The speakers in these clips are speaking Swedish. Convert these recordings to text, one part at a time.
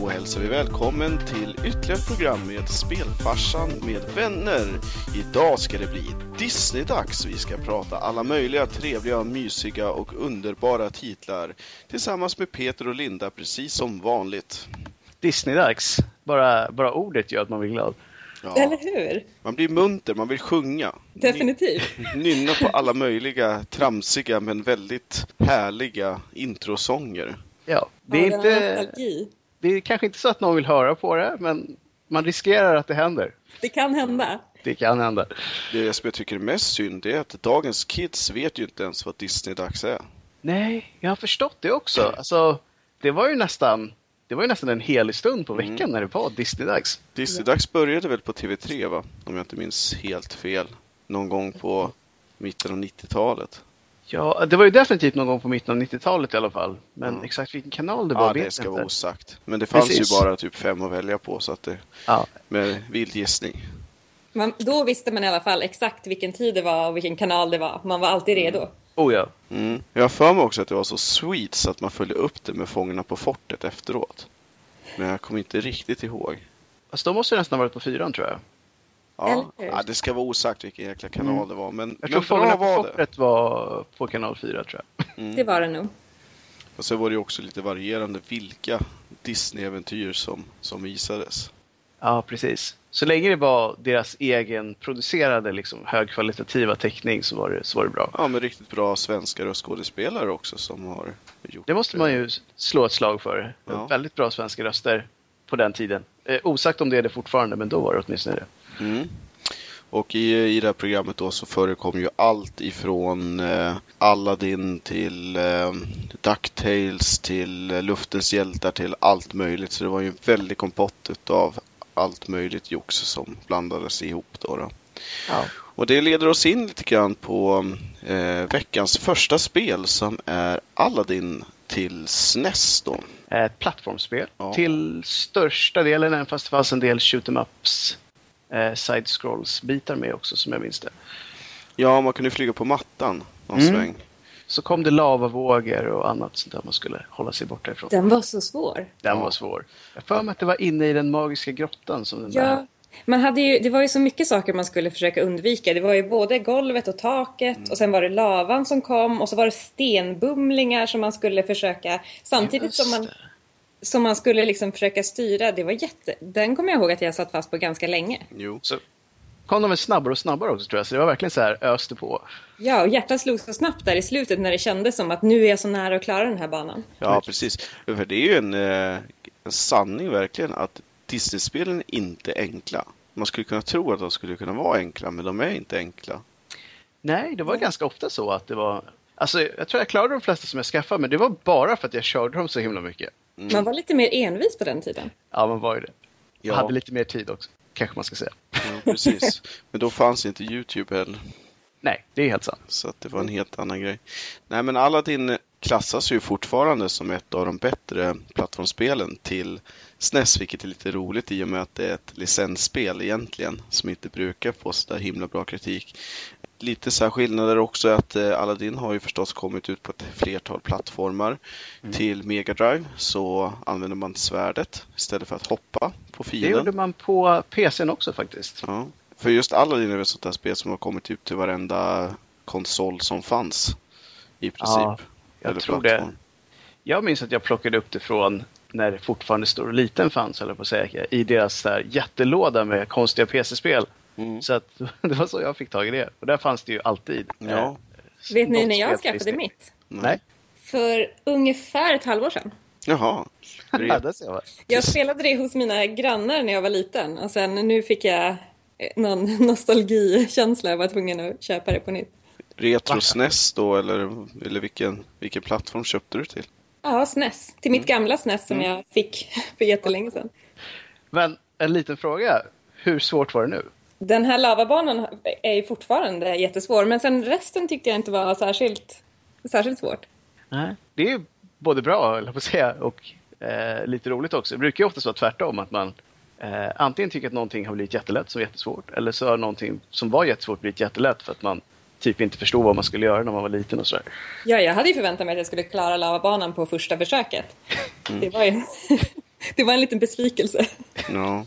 Då hälsar vi välkommen till ytterligare ett program med Spelfarsan med vänner. Idag ska det bli Disney-dags. Vi ska prata alla möjliga trevliga, mysiga och underbara titlar tillsammans med Peter och Linda precis som vanligt. Disney-dags. Bara, bara ordet gör att man blir glad. Ja, Eller hur? man blir munter, man vill sjunga. Definitivt. Nynna på alla möjliga tramsiga men väldigt härliga introsånger. Ja, det är, Ja, inte. Det är kanske inte så att någon vill höra på det, men man riskerar att det händer. Det kan hända. Det kan hända. Det som jag tycker är mest synd är att dagens kids vet ju inte ens vad Disney-dags är. Nej, jag har förstått det också. Alltså, det var ju nästan, det var ju nästan en helig stund på veckan när det var Disney-dags. Disney-dags började väl på TV3 va? Om jag inte minns helt fel. Någon gång på mitten av 90-talet. Ja, det var ju definitivt någon gång på mitten av 90-talet i alla fall. Men Ja. exakt vilken kanal det var Ja, vet det ska jag vara inte. osagt. Men det fanns Precis. ju bara typ fem att välja på så att det Ja, med vild gissning. Man, då visste man i alla fall exakt vilken tid det var och vilken kanal det var. Man var alltid redo. oh ja. Mm. Jag har för mig också att det var så sweet så att man följde upp det med Fångarna på fortet efteråt. Men jag kommer inte riktigt ihåg. Fast då måste det nästan ha varit på fyran tror jag. Ja, ja, det ska vara osagt vilken jäkla kanal Mm. det var. Men, Jag men tror bra Fångarna på var det. var på kanal 4 tror jag. Mm. Det var det nog. Och så var det ju också lite varierande vilka Disney-äventyr som, som visades. Ja, precis. Så länge det var deras egen producerade liksom, högkvalitativa teckning så var, det, så var det bra. Ja, men riktigt bra svenska röstskådespelare också som har gjort Det måste man ju slå ett slag för. Ja. Väldigt bra svenska röster på den tiden. Eh, osagt om det är det fortfarande, men då var det åtminstone det. Mm. Och i, i det här programmet då så förekom ju allt ifrån eh, Aladdin till eh, Ducktails till eh, Luftens hjältar till allt möjligt. Så det var ju en väldig kompott av allt möjligt jox som blandades ihop då. då. Ja. Och det leder oss in lite grann på eh, veckans första spel som är Aladdin till SNES då. Ett plattformsspel. Ja. Till största delen, även fast det fanns en del shoot em ups eh, side-scrolls-bitar med också som jag minns det. Ja, man kunde flyga på mattan någon Mm. sväng. Så kom det lavavågor och annat sånt där man skulle hålla sig borta ifrån. Den var så svår. Den var svår. Jag för mig att det var inne i den magiska grottan som den där. Ja. Man hade ju, det var ju så mycket saker man skulle försöka undvika. Det var ju både golvet och taket och sen var det lavan som kom och så var det stenbumlingar som man skulle försöka samtidigt Just som man. Som man skulle liksom försöka styra. Det var jätte... Den kommer jag ihåg att jag satt fast på ganska länge. Jo. Så kom de väl snabbare och snabbare också tror jag. Så det var verkligen så här öste på. Ja, och hjärtat slog så snabbt där i slutet när det kändes som att nu är jag så nära att klara den här banan. Ja, precis. För det är ju en, eh, en sanning verkligen att Disney-spelen är inte enkla. Man skulle kunna tro att de skulle kunna vara enkla, men de är inte enkla. Nej, det var ganska ofta så att det var... Alltså, jag tror jag klarade de flesta som jag skaffade, men det var bara för att jag körde dem så himla mycket. Man var lite mer envis på den tiden. Ja, man var ju det. Ja. Jag hade lite mer tid också, kanske man ska säga. Ja, precis. Men då fanns inte Youtube heller. Nej, det är helt sant. Så att det var en helt annan grej. Nej, men Aladdin klassas ju fortfarande som ett av de bättre plattformsspelen till SNES, vilket är lite roligt i och med att det är ett licensspel egentligen, som inte brukar få så där himla bra kritik. Lite så här skillnader också att eh, Aladdin har ju förstås kommit ut på ett flertal plattformar. Till Mega Drive så använder man svärdet istället för att hoppa på Det fienden. gjorde man på PCn också faktiskt. Ja. För just Aladdin är ett sånt där spel som har kommit ut till varenda konsol som fanns. I princip. Ja, jag tror det. Jag minns att jag plockade upp det från när det fortfarande stor och liten fanns, eller på säga, i deras där jättelåda med konstiga PC-spel. Mm. Så att, det var så jag fick tag i det. Och där fanns det ju alltid. Ja. eh, Vet ni när jag skaffade mitt? Nej. För ungefär ett halvår sedan. Jaha. Ja, där ser jag. Jag spelade det hos mina grannar när jag var liten och sen nu fick jag eh, någon nostalgikänsla. Jag var tvungen att köpa det på nytt. Retro SNES då eller, eller vilken, vilken plattform köpte du till? Ja, SNES. Till mitt gamla SNES som jag fick för jättelänge sedan. Men en liten fråga. Hur svårt var det nu? Den här lavabanan är ju fortfarande jättesvår men sen resten tyckte jag inte var särskilt, särskilt svårt. Nej. Det är ju både bra, på att säga, och eh, lite roligt också. Det brukar ju oftast vara tvärtom. Att man eh, antingen tycker att någonting har blivit jättelätt som jättesvårt. Eller så har någonting som var jättesvårt blivit jättelätt för att man typ inte förstod vad man skulle göra när man var liten och sådär. Ja, jag hade ju förväntat mig att jag skulle klara lavabanan på första försöket. Det var ju... det var en liten besvikelse. Ja.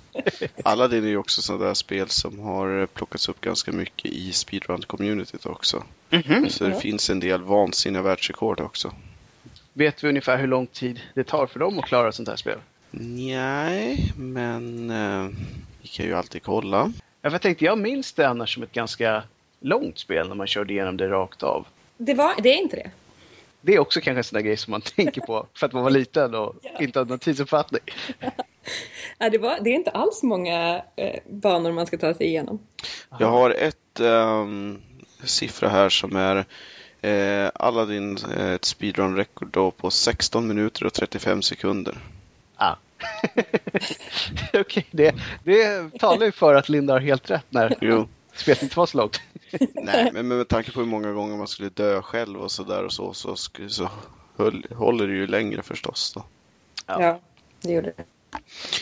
Aladdin är ju också sådana där spel som har plockats upp ganska mycket i speedrun-communityt också. Mhm. Så det Ja. finns en del vansinniga världsrekord också. Vet vi ungefär hur lång tid det tar för dem att klara sånt här spel? Nej, men eh, vi kan ju alltid kolla. Jag tänkte, jag minns det annars som ett ganska långt spel när man körde igenom det rakt av. Det, var, det är inte det. Det är också kanske en sån där grej som man tänker på för att man var liten och inte hade någon tidsuppfattning. Ja, det, var, det är inte alls många eh, banor man ska ta sig igenom. Jag har ett ehm, siffra här som är eh, Aladdin, eh, ett speedrun-rekord då på 16 minuter och 35 sekunder. Ah. Okej, det, det talar ju för att Linda har helt rätt när Jo. Spelet inte var så långt. Nej, men med tanke på hur många gånger man skulle dö själv och sådär och så, så, sk- så höll, håller det ju längre förstås då. Ja. Ja, det gjorde det.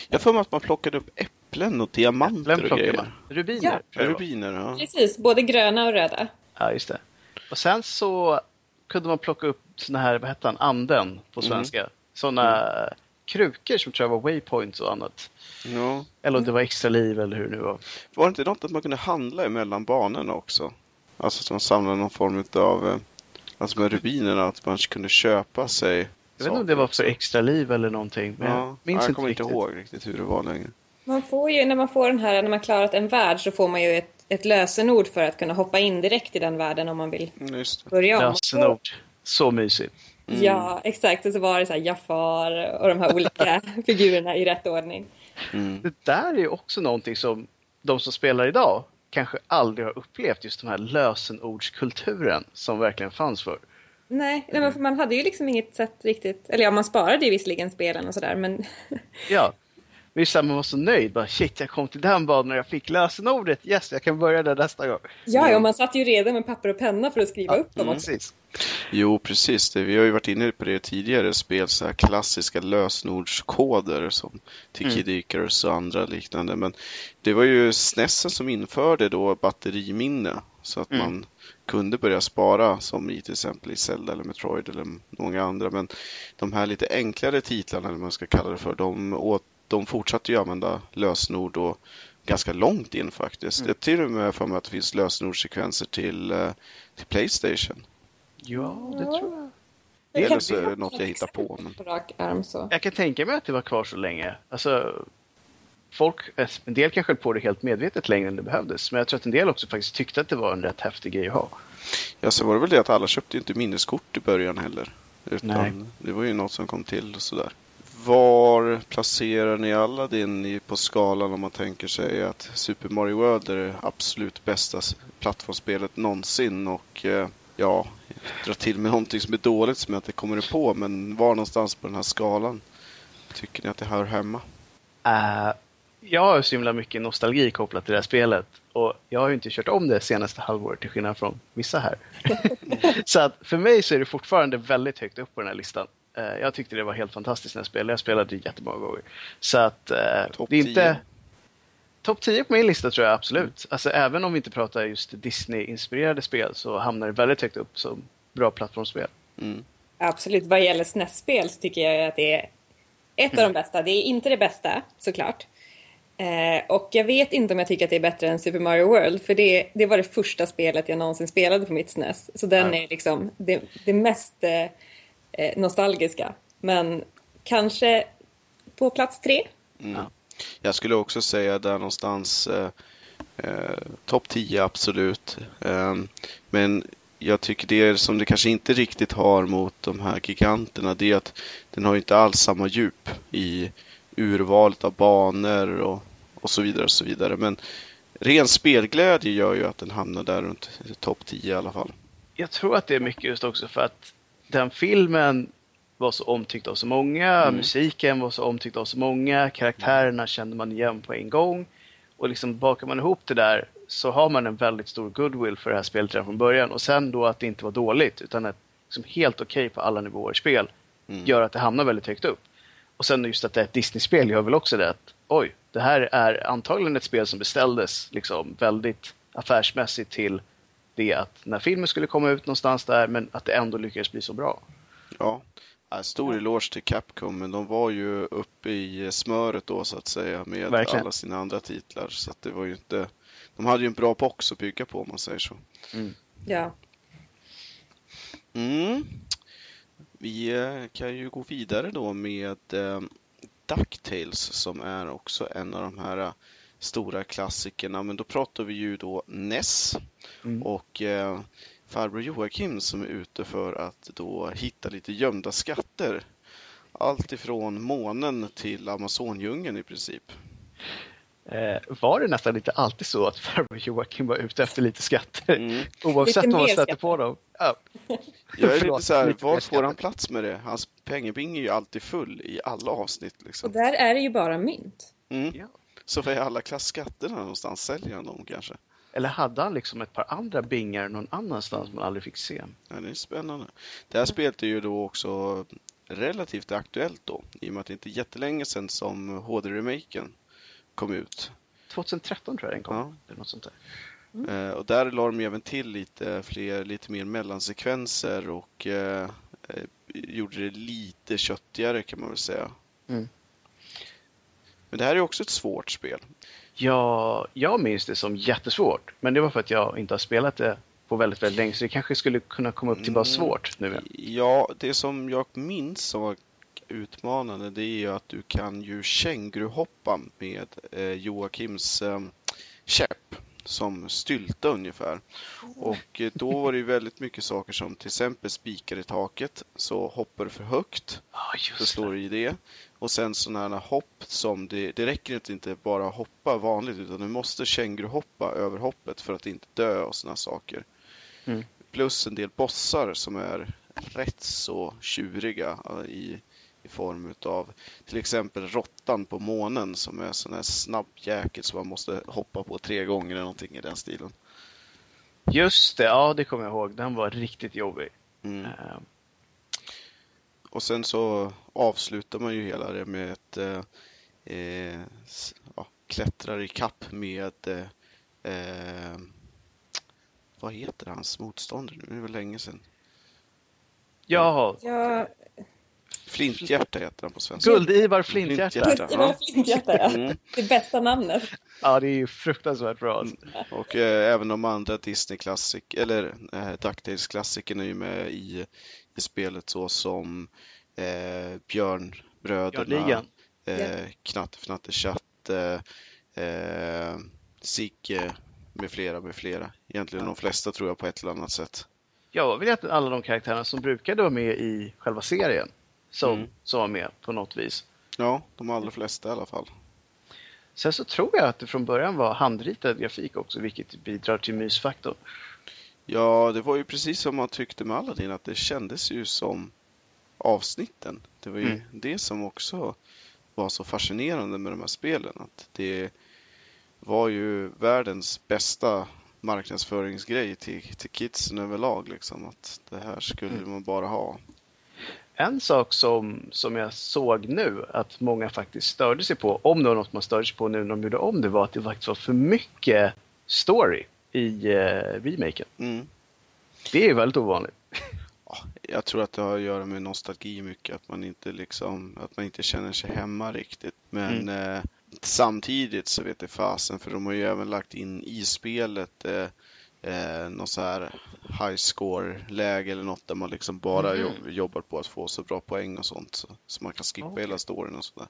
Jag för mig att man plockade upp äpplen och diamanter Vem och plockar grejer. man? Rubiner? Ja. Rubiner, ja. Precis, både gröna och röda. Ja, just det. Och sen så kunde man plocka upp såna här, vad hette han, anden på svenska. Såna krukor som tror jag var waypoints och annat. ja. Eller om det var extra liv eller hur det nu var. Var det inte något att man kunde handla emellan banorna också? Alltså att man samlade någon form av, alltså med rubinerna, att man kunde köpa sig Jag vet inte om det var också. för extra liv eller någonting. Men Ja, jag minns jag inte kommer riktigt. inte ihåg riktigt hur det var längre. Man får ju, när man får den här, när man klarat en värld så får man ju ett, ett lösenord för att kunna hoppa in direkt i den världen om man vill Mm, Just det. börja om. Lösenord. Så mysigt. Ja, exakt. Och så var det så här Jafar och de här olika figurerna i rätt ordning. Mm. Det där är ju också någonting som de som spelar idag kanske aldrig har upplevt just den här lösenordskulturen som verkligen fanns för. Nej, nej men för man hade ju liksom inget sätt riktigt, eller ja man sparade ju visserligen spelen och sådär men Ja. Men just det här, man var så nöjd. Bara, Shit, jag kom till den banan och jag fick lösenordet. Yes, jag kan börja där nästa gång. ja, ja man satt ju redo med papper och penna för att skriva upp dem också. Precis. Jo, precis. Det. Vi har ju varit inne på det tidigare spel, så här klassiska lösenordskoder som till Mm. Icarus och andra liknande. Men det var ju SNESen som införde då batteriminne så att Mm. man kunde börja spara som i till exempel i Zelda eller Metroid eller många andra. Men de här lite enklare titlarna, eller vad man ska kalla det för, de, åt, de fortsatte ju använda lösenord och ganska långt in faktiskt. Mm. Jag till och med för mig att det finns lösenordssekvenser till, eh, till Playstation. Ja, det tror jag. Det eller så är det något jag hittar på. Men... Arm. Jag kan tänka mig att det var kvar så länge. Alltså, folk, en del kanske höll på det helt medvetet längre än det behövdes. Men jag tror att en del också faktiskt tyckte att det var en rätt häftig grej att ha. Ja, så var det väl det att alla köpte ju inte minneskort i början heller. Utan Nej. det var ju något som kom till och sådär. Var placerar ni Aladdin på skalan om man tänker sig att Super Mario World är det absolut bästa plattformsspelet någonsin och eh, ja, dra till med någonting som är dåligt som jag inte kommer på men var någonstans på den här skalan tycker ni att det hör hemma? Uh, jag har ju så himla mycket nostalgi kopplat till det här spelet. Och jag har ju inte kört om det senaste halvåret till skillnad från vissa här. så att för mig så är det fortfarande väldigt högt upp på den här listan. Eh, jag tyckte det var helt fantastiskt när jag spelade. Jag spelade det jättemånga gånger. Så att eh, Topp det är inte... 10. Topp 10 på min lista tror jag absolut. Alltså även om vi inte pratar just Disney-inspirerade spel så hamnar det väldigt högt upp som bra plattformsspel. Mm. Absolut, vad gäller SNES-spel så tycker jag att det är ett av de bästa. Det är inte det bästa, såklart. Eh, och jag vet inte om jag tycker att det är bättre än Super Mario World, för det, det var det första spelet jag någonsin spelade på mitt SNES. Så den Ja. är liksom det, det mest eh, nostalgiska. Men kanske på plats tre. Mm. Ja. Jag skulle också säga där någonstans eh, eh, topp 10 absolut. Eh, men jag tycker det som det kanske inte riktigt har mot de här giganterna det är att den har inte alls samma djup i urvalet av banor och, och så vidare och så vidare. Men ren spelglädje gör ju att den hamnar där runt topp 10 i alla fall. Jag tror att det är mycket just också för att den filmen var så omtyckt av så många, musiken var så omtyckt av så många, karaktärerna kände man igen på en gång. Och liksom bakar man ihop det där så har man en väldigt stor goodwill för det här spelet redan från början. Och sen då att det inte var dåligt utan ett liksom helt okej på alla nivåer spel Mm. gör att det hamnar väldigt högt upp. Och sen just att det är ett Disney-spel gör väl också det att oj, det här är antagligen ett spel som beställdes liksom väldigt affärsmässigt till det att när filmen skulle komma ut någonstans där men att det ändå lyckades bli så bra. Ja, stor eloge till Capcom, men de var ju uppe i smöret då så att säga med Verkligen. alla sina andra titlar. Så att det var ju inte... De hade ju en bra box att bygga på om man säger så. Ja. Mm. Vi eh, kan ju gå vidare då med eh, DuckTales som är också en av de här eh, stora klassikerna. Men då pratar vi ju då NES Mm. och eh, farbror Joakim som är ute för att då hitta lite gömda skatter. Allt ifrån månen till Amazondjungeln i princip. Eh, var det nästan lite alltid så att farbror Joakim var ute efter lite skatter? Mm. Oavsett Lite vad man stötte på dem. Ja. Jag är lite så här, var får han plats med det? Hans pengebing är ju alltid full i alla avsnitt. Och Liksom. där är det ju bara mynt. Mm. Ja. Så vad är alla klasskatterna någonstans? Säljer han dem kanske? Eller hade han liksom ett par andra bingar någon annanstans man aldrig fick se? Ja, det är spännande. Det här spelet är ju då också relativt aktuellt då, i och med att det inte är jättelänge sedan som HD-remaken kom ut. 2013 tror jag den kom. Ja. Eller något sånt där. Eh, och där la de även till lite fler, lite mer mellansekvenser och eh, eh, gjorde det lite köttigare kan man väl säga. Mm. Men det här är också ett svårt spel. Ja, jag minns det som jättesvårt. Men det var för att jag inte har spelat det på väldigt, väldigt länge. Så det kanske skulle kunna komma upp till bara Mm. svårt nu. Ja, det som jag minns som var utmanande det är ju att du kan ju känguruhoppa med eh, Joakims eh, käpp som stylta ungefär. Och eh, då var det ju väldigt mycket saker som till exempel spikar i taket så hoppar du för högt Ja, så det. du i det. Och sen sådana här hopp som det, det räcker inte inte bara hoppa vanligt utan du måste känguruhoppa över hoppet för att inte dö och sådana saker. Mm. Plus en del bossar som är rätt så tjuriga eh, i, i form utav till exempel råttan på månen som är sån här snabb jäkel som man måste hoppa på tre gånger eller någonting i den stilen. Just det, ja det kommer jag ihåg. Den var riktigt jobbig. Mm. Eh, Och sen så avslutar man ju hela det med ett eh, eh, ja, klättrar i kapp med eh, eh, vad heter hans motståndare nu? Det är väl länge sedan. Ja, Ja, Flinthjärta heter han på svenska. Guld-Ivar Flinthjärta. Flinthjärta. det var Flinthjärta, ja. Mm. Det bästa namnet. Ja, det är ju fruktansvärt bra. alltså. Och eh, även de andra Disney-klassik eller eh, DuckTales-klassikerna är ju med i, i spelet så som eh, Björnbröderna, eh, Knatte Fnatte Chatt, eh, Sigge med flera med flera. Egentligen de flesta tror jag på ett eller annat sätt. Jag vet att alla de karaktärerna som brukade vara med i själva serien som, Mm. som var med på något vis. Ja, de allra flesta i alla fall. Sen så tror jag att det från början var handritad grafik också, vilket bidrar till mysfaktorn. Ja, det var ju precis som man tyckte med Aladdin att det kändes ju som avsnitten. Det var ju Mm. det som också var så fascinerande med de här spelen. Att det var ju världens bästa marknadsföringsgrej till, till kidsen överlag. Liksom. Att det här skulle Mm. man bara ha. En sak som, som jag såg nu att många faktiskt störde sig på, om det var något man störde sig på nu när de gjorde om det, var att det faktiskt var för mycket story i eh, remaken. Mm. Det är väldigt ovanligt. Jag tror att det har att göra med nostalgi mycket, att man inte liksom, att man inte känner sig hemma riktigt. Men eh, samtidigt så vet det fasen, för de har ju även lagt in i spelet eh, eh, någon så här high score-läge eller något där man liksom bara Mhm. jobb, jobbar på att få så bra poäng och sånt. Så, så man kan skippa Okej. hela storyn och sådär.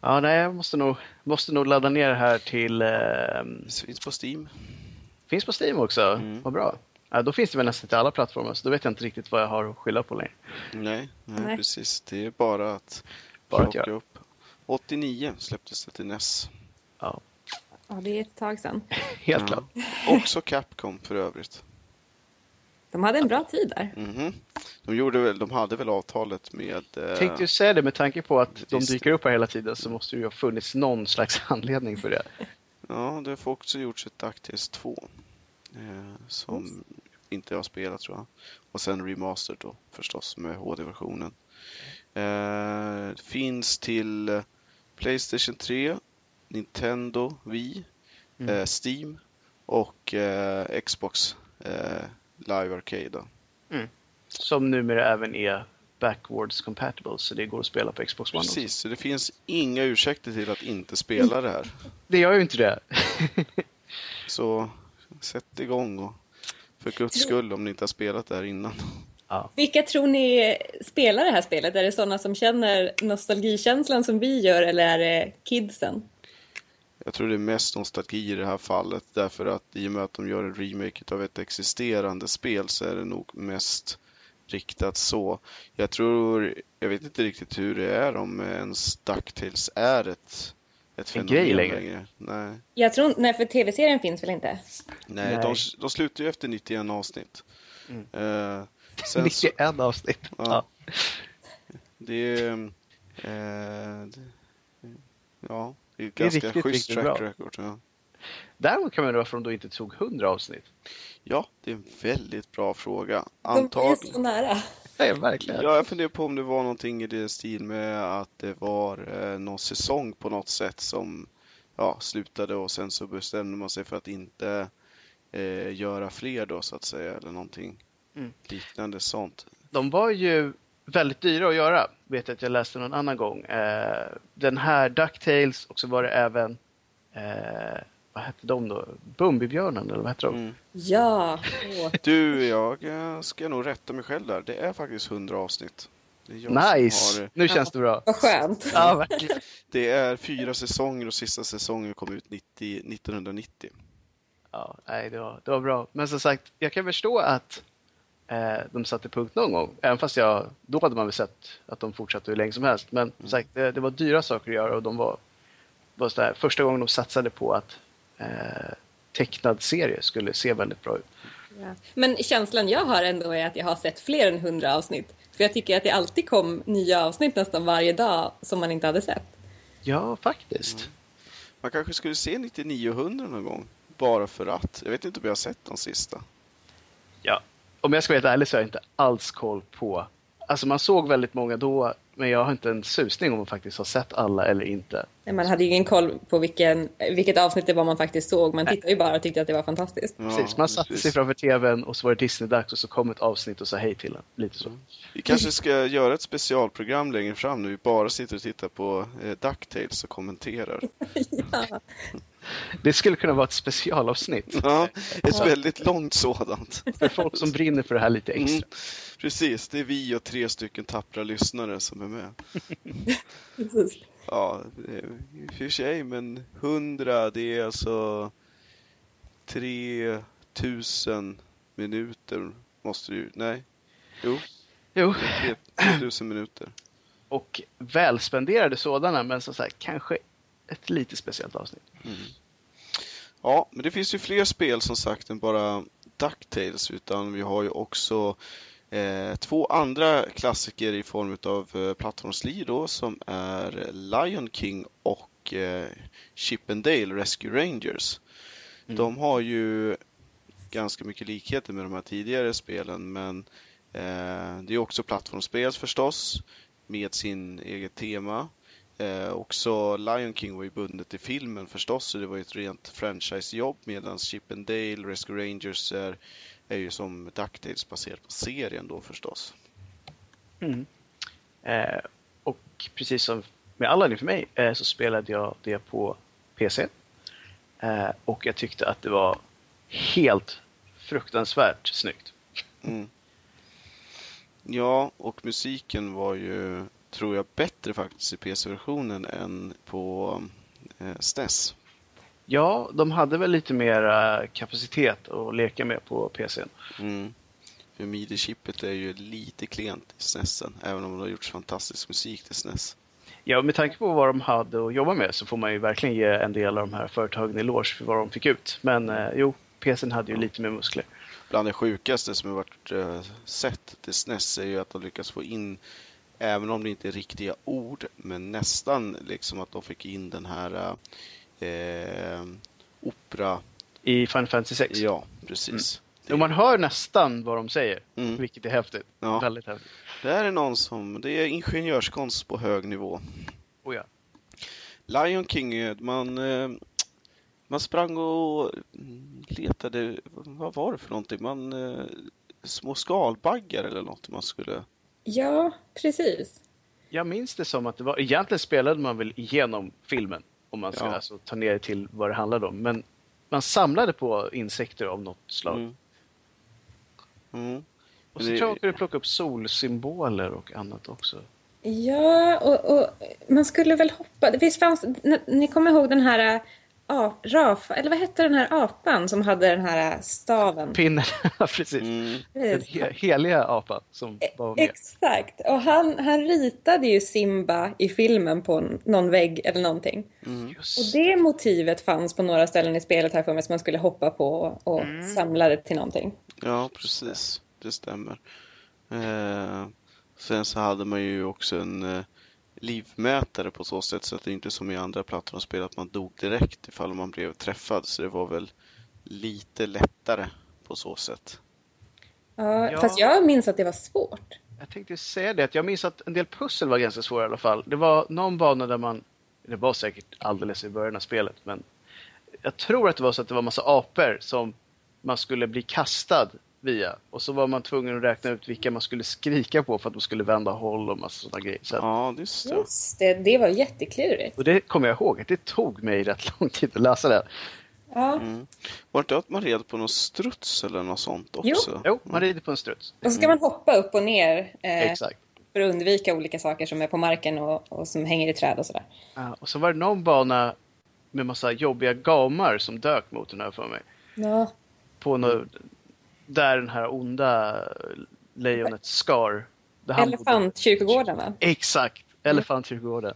Ja, nej, jag måste nog, måste nog ladda ner det här till... Eh, Det finns på Steam. finns på Steam också. Mm. Vad bra. Ja, då finns det väl nästan till alla plattformar, så då vet jag inte riktigt vad jag har att skylla på längre. Nej, nej, Nej. precis. Det är bara att Bara att plocka göra. upp. 89 släpptes det till NES. Ja, Ja, det är ett tag sedan. helt Ja. klart. Också Capcom för övrigt. De hade en bra tid där. Mhm. De, gjorde väl, de hade väl avtalet med... Eh, Tänkte ju säga det med tanke på att de dyker upp här hela tiden så måste det ju ha funnits någon slags anledning för det. Ja, det har också gjorts ett DuckTales 2. Eh, som inte jag har spelat tror jag. Och sen Remastered då förstås med HD-versionen. Eh, finns till eh, Playstation 3, Nintendo, Wii, Mm. eh, Steam och eh, Xbox eh, Live Arcade. Mm. Som numera även är backwards compatible, så det går att spela på Xbox One Precis, också. så det finns inga ursäkter till att inte spela det här. Det gör ju inte det. Så sätt igång och för guds skull om ni inte har spelat det här innan. ja. Vilka tror ni spelar det här spelet? Är det sådana som känner nostalgikänslan som vi gör eller är det kidsen? Jag tror det är mest nostalgi i det här fallet därför att i och med att de gör en remake av ett existerande spel så är det nog mest riktat så. Jag tror, jag vet inte riktigt hur det är om ens DuckTales är ett, ett En fenomen grej längre. Nej, Jag tror nej för tv-serien finns väl inte? nej, Nej. De, de slutar ju efter 91 avsnitt. Eh, sen så, 91 avsnitt. Ja. Ja. det är... Eh, det, ja, det är ett Det är ganska riktigt, schysst riktigt track bra. record. Ja. Däremot kan man undra varför de då inte tog 100 avsnitt. ja, det är en väldigt bra fråga. De är ju Antagligen. så nära. Nej, verkligen. Ja, jag funderar på om det var någonting i det stil med att det var eh, någon säsong på något sätt som ja, slutade och sen så bestämde man sig för att inte eh, göra fler då så att säga eller någonting Mm. liknande sånt. De var ju väldigt dyra att göra, vet jag att jag läste någon annan gång. Eh, den här DuckTales och så var det även, eh, vad hette de då? Bumbibjörnen eller vad hette de? Mm. Ja. Åh. Du, jag eh, ska nog rätta mig själv där. Det är faktiskt 100 avsnitt. Nice! har- Nu känns det bra. Vad skönt. Ja, verkligen. Det är fyra säsonger och sista säsongen kom ut 90, 1990. Ja, nej, det var, det var bra. Men som sagt, jag kan förstå att eh, de satte punkt någon gång. Även fast jag, då hade man väl sett att de fortsatte hur länge som helst. Men som sagt, det, det var dyra saker att göra och de var, var så där, första gången de satsade på att eh, tecknad serie skulle se väldigt bra ut. Ja. Men känslan jag har ändå är att jag har sett fler än 100 avsnitt. För jag tycker att det alltid kom nya avsnitt nästan varje dag som man inte hade sett. Ja, faktiskt. Man kanske skulle se 99 och 100 någon gång. Bara för att. Jag vet inte om jag har sett de sista. Ja. Om jag ska vara helt ärlig så har jag inte alls koll på... Alltså man såg väldigt många då, men jag har inte en susning om man faktiskt har sett alla eller inte. Man hade ju ingen koll på vilken, vilket avsnitt det var man faktiskt såg. Man tittade ju bara och tyckte att det var fantastiskt. Ja, Precis, man satte precis. sig framför tvn och så var det Disney-dags och så kom ett avsnitt och sa hej till en. Lite så. Vi kanske ska göra ett specialprogram längre fram när vi bara sitter och tittar på eh, DuckTales och kommenterar. Ja. Det skulle kunna vara ett specialavsnitt Ja, ett väldigt långt sådant. för folk som brinner för det här lite Mm, extra. precis, det är vi och tre stycken tappra lyssnare som är med. Precis. Ja, i och för sig, men 100 det är alltså 3000 minuter måste ju, nej, jo, Jo, 3000 minuter. och välspenderade sådana, men som sagt, kanske ett lite speciellt avsnitt. Ja, men det finns ju fler spel som sagt än bara DuckTales utan vi har ju också eh, två andra klassiker i form av eh, plattformsli då som är Lion King och eh, Chip and Dale Rescue Rangers. Mm. De har ju ganska mycket likheter med de här tidigare spelen men eh, det är också plattformsspel förstås med sin eget tema. Eh, också Lion King var ju bundet till filmen förstås, så det var ju ett rent franchisejobb medan Chip and Dale, Rescue Rangers är, är ju som DuckTales baserat på serien då förstås. Mm. Eh, och precis som med alla för mig eh, så spelade jag det på PC. Eh, och jag tyckte att det var helt fruktansvärt snyggt. Mm. Ja, och musiken var ju, tror jag, bättre faktiskt i PC-versionen än på eh, SNES. Ja, de hade väl lite mer eh, kapacitet att leka med på PCn. Mm. För midi-chippet är ju lite klent i SNESen, även om det har gjorts fantastisk musik till SNES. Ja, med tanke på vad de hade att jobba med så får man ju verkligen ge en del av de här företagen en eloge för vad de fick ut. Men eh, jo, PCn hade ju lite mer muskler. Bland det sjukaste som jag varit eh, sett till SNES är ju att de lyckas få in, även om det inte är riktiga ord, men nästan liksom att de fick in den här eh, opera... I Final Fantasy 6. Ja, precis. Jo, man hör nästan vad de säger, Mm. vilket är häftigt. Ja. Väldigt häftigt. Det här är någon som, det är ingenjörskonst på hög nivå. Oh, ja. Lion King, man, eh, man sprang och letade, vad var det för någonting? Man eh, små skalbaggar eller något man skulle... Ja, precis. Jag minns det som att det var, egentligen spelade man väl igenom filmen. Om man ska Ja. alltså ta ner det till vad det handlade om. Men man samlade på insekter av något slag. Mm. Mm. Och så Det- tror jag att du plocka upp solsymboler och annat också. Ja, och, och man skulle väl hoppa. Det finns, fanns, ni, kommer ihåg den här ap, Rafa, eller vad hette den här apan som hade den här staven? Pinnen, precis. Mm. Den he heliga apan som var med. Exakt, och han, han ritade ju Simba i filmen på någon vägg eller någonting. Just. Och det motivet fanns på några ställen i spelet här för mig som man skulle hoppa på och, och samla det till någonting. Ja, precis. Det stämmer. Eh, sen så hade man ju också en eh, livmätare på så sätt så att det inte är som i andra plattformsspel att man dog direkt ifall man blev träffad. Så det var väl lite lättare på så sätt. Ja, Ja. Fast jag minns att det var svårt. Jag tänkte säga det, att jag minns att en del pussel var ganska svåra i alla fall. Det var någon bana där man, det var säkert alldeles i början av spelet, men jag tror att det var så att det var massa apor som man skulle bli kastad via. Och så var man tvungen att räkna ut vilka man skulle skrika på för att de skulle vända håll och massa sådana grejer. Så Ja, just det. Just det, det var jätteklurigt. och det kommer jag ihåg, att det tog mig rätt lång tid att läsa det. Ja. Mm. Var det inte att man red på någon struts eller något sånt Jo. också? Jo, man rider på en struts. Och så ska man hoppa upp och ner eh, Exakt. för att undvika olika saker som är på marken och, och som hänger i träd och sådär. Ja, och så var det någon bana med massa jobbiga gamar som dök mot den här för mig. Ja, på nå där den här onda lejonet bodde. Elefantkyrkogården va? Exakt! Elefantkyrkogården.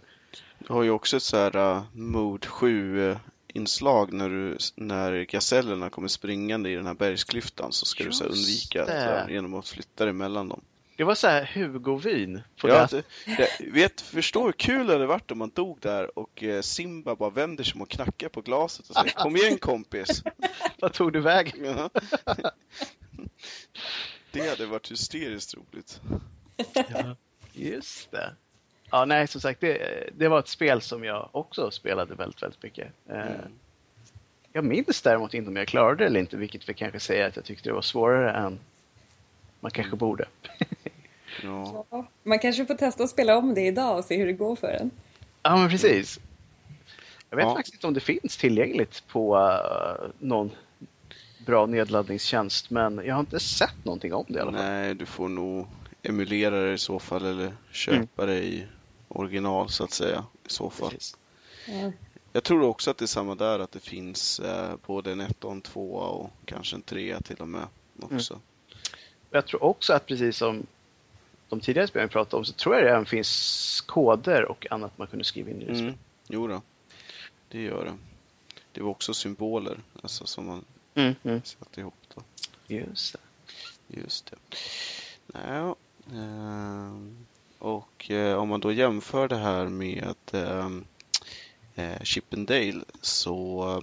Du har ju också ett så här uh, Mode 7 inslag när, du, när gasellerna kommer springande i den här bergsklyftan så ska du så här, Just undvika det. här, genom att flytta dig mellan dem. Det var så här Hugo-vin. Ja, det. det, det, vet, förstå hur kul det hade varit om man dog där och eh, Simba bara vänder sig om och knackar på glaset och säger Kom igen kompis! Vad tog du vägen? Ja. Det hade varit hysteriskt roligt. Just det. Ja, nej, som sagt, det, det var ett spel som jag också spelade väldigt, väldigt mycket. Eh, Mm. Jag minns däremot inte om jag klarade det eller inte, vilket vi kanske säger att jag tyckte det var svårare än man kanske borde. Ja. Ja, man kanske får testa att spela om det idag och se hur det går för en. Ja, men precis. Jag vet Ja. faktiskt inte om det finns tillgängligt på uh, någon bra nedladdningstjänst, men jag har inte sett någonting om det i alla fall. Nej, du får nog emulera det i så fall eller köpa det i original så att säga. I så fall. Ja. Jag tror också att det är samma där, att det finns eh, både en 1 och en 2 och kanske en 3 till och med också. Jag tror också att precis som de tidigare spelen vi pratade om så tror jag det även finns koder och annat man kunde skriva in i det. Mm. Jo då, det gör det. Det var också symboler alltså, som man Mm, mm. satte ihop. Då. Just det. Just det. Nej, ehm, och eh, om man då jämför det här med ehm, eh, Chip and Dale så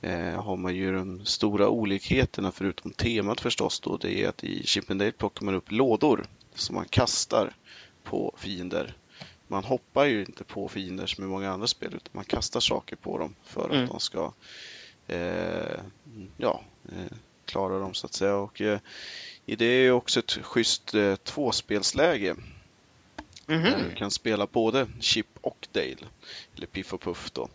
eh, har man ju de stora olikheterna förutom temat förstås då. Det är att i Chip and Dale plockar man upp lådor som man kastar på fiender. Man hoppar ju inte på fiender som i många andra spel utan man kastar saker på dem för att Mm. de ska ja, eh, klara dem så att säga. Och, eh, i det är också ett schysst eh, tvåspelsläge. Mhm. Där du kan spela både Chip och Dale. Eller Piff och Puff då.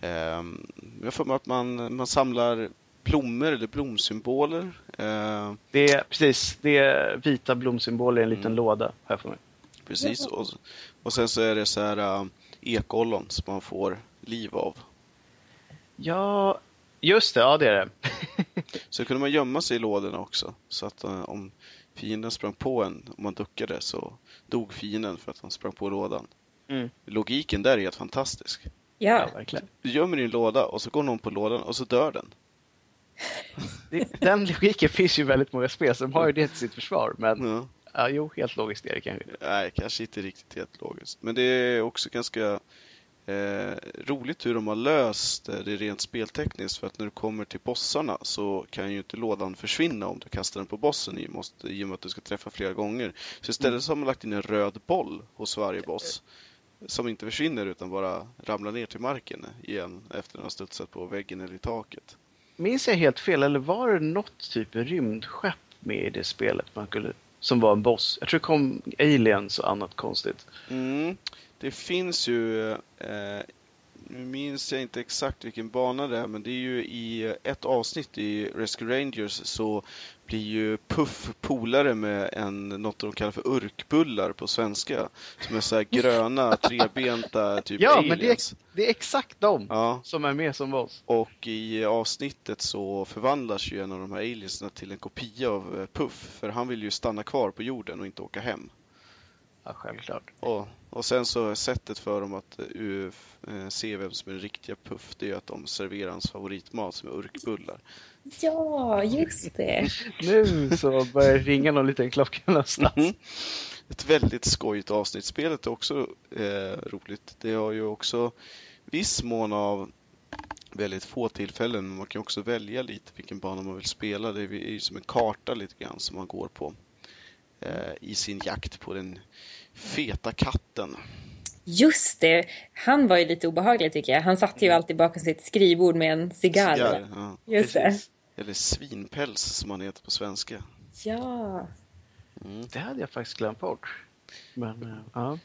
Ehm, jag får att man, man samlar blommor eller blomsymboler. Ehm, Det är precis, det är vita blomsymboler i en liten Mm. låda här för mig. precis. Och, och sen så är det så här ekollon som man får liv av. Ja, just det, ja det är det. Så kunde man gömma sig i lådorna också. Så att eh, om fienden sprang på en, om man duckade, så dog fienden för att han sprang på lådan. Mm. Logiken där är helt fantastisk. Ja, verkligen. Du gömmer en låda och så går någon på lådan och så dör den. Det, den logiken finns ju väldigt många spel, de har ju det till sitt försvar. Men Ja. ja, jo, helt logiskt är det kanske. Nej, kanske inte riktigt helt logiskt. Men det är också ganska eh, roligt hur de har löst eh, det rent speltekniskt. För att när du kommer till bossarna så kan ju inte lådan försvinna om du kastar den på bossen i, måste, i och med att du ska träffa flera gånger. Så istället så har man lagt in en röd boll hos varje boss. Som inte försvinner utan bara ramlar ner till marken igen efter att den har studsat på väggen eller i taket. Minns jag helt fel, eller var det något typ rymdskepp med i det spelet. Man kunde, som var en boss. Jag tror det kom aliens och annat konstigt. Mm. Det finns ju, eh, nu minns jag inte exakt vilken bana det är, men det är ju i ett avsnitt i Rescue Rangers så blir ju Puff polare med en, något de kallar för urkbullar på svenska. Som är så här gröna, trebenta, typ Ja, aliens. men det är, det är exakt de Ja, som är med som boss. och i avsnittet så förvandlas ju en av de här aliensna till en kopia av eh, Puff, för han vill ju stanna kvar på jorden och inte åka hem. Ja, självklart. Och, och sen så sättet för dem att u- eh, se vem som är den riktiga Puff, det är ju att de serverar hans favoritmat som är urkbullar. Ja, just det. Nu så börjar det ringa någon liten klocka någonstans. Mhm. Ett väldigt skojigt avsnitt. Spelet är också eh, roligt. Det har ju också viss mån av väldigt få tillfällen, men man kan också välja lite vilken bana man vill spela. Det är ju som en karta lite grann som man går på i sin jakt på den feta katten. Just det. Han var ju lite obehaglig tycker jag. Han satt ju alltid bakom sitt skrivbord med en cigarr. Cigarr, ja. Just det. Eller svinpäls som han heter på svenska. Ja. Det hade jag faktiskt glömt bort. Men, eh, ja.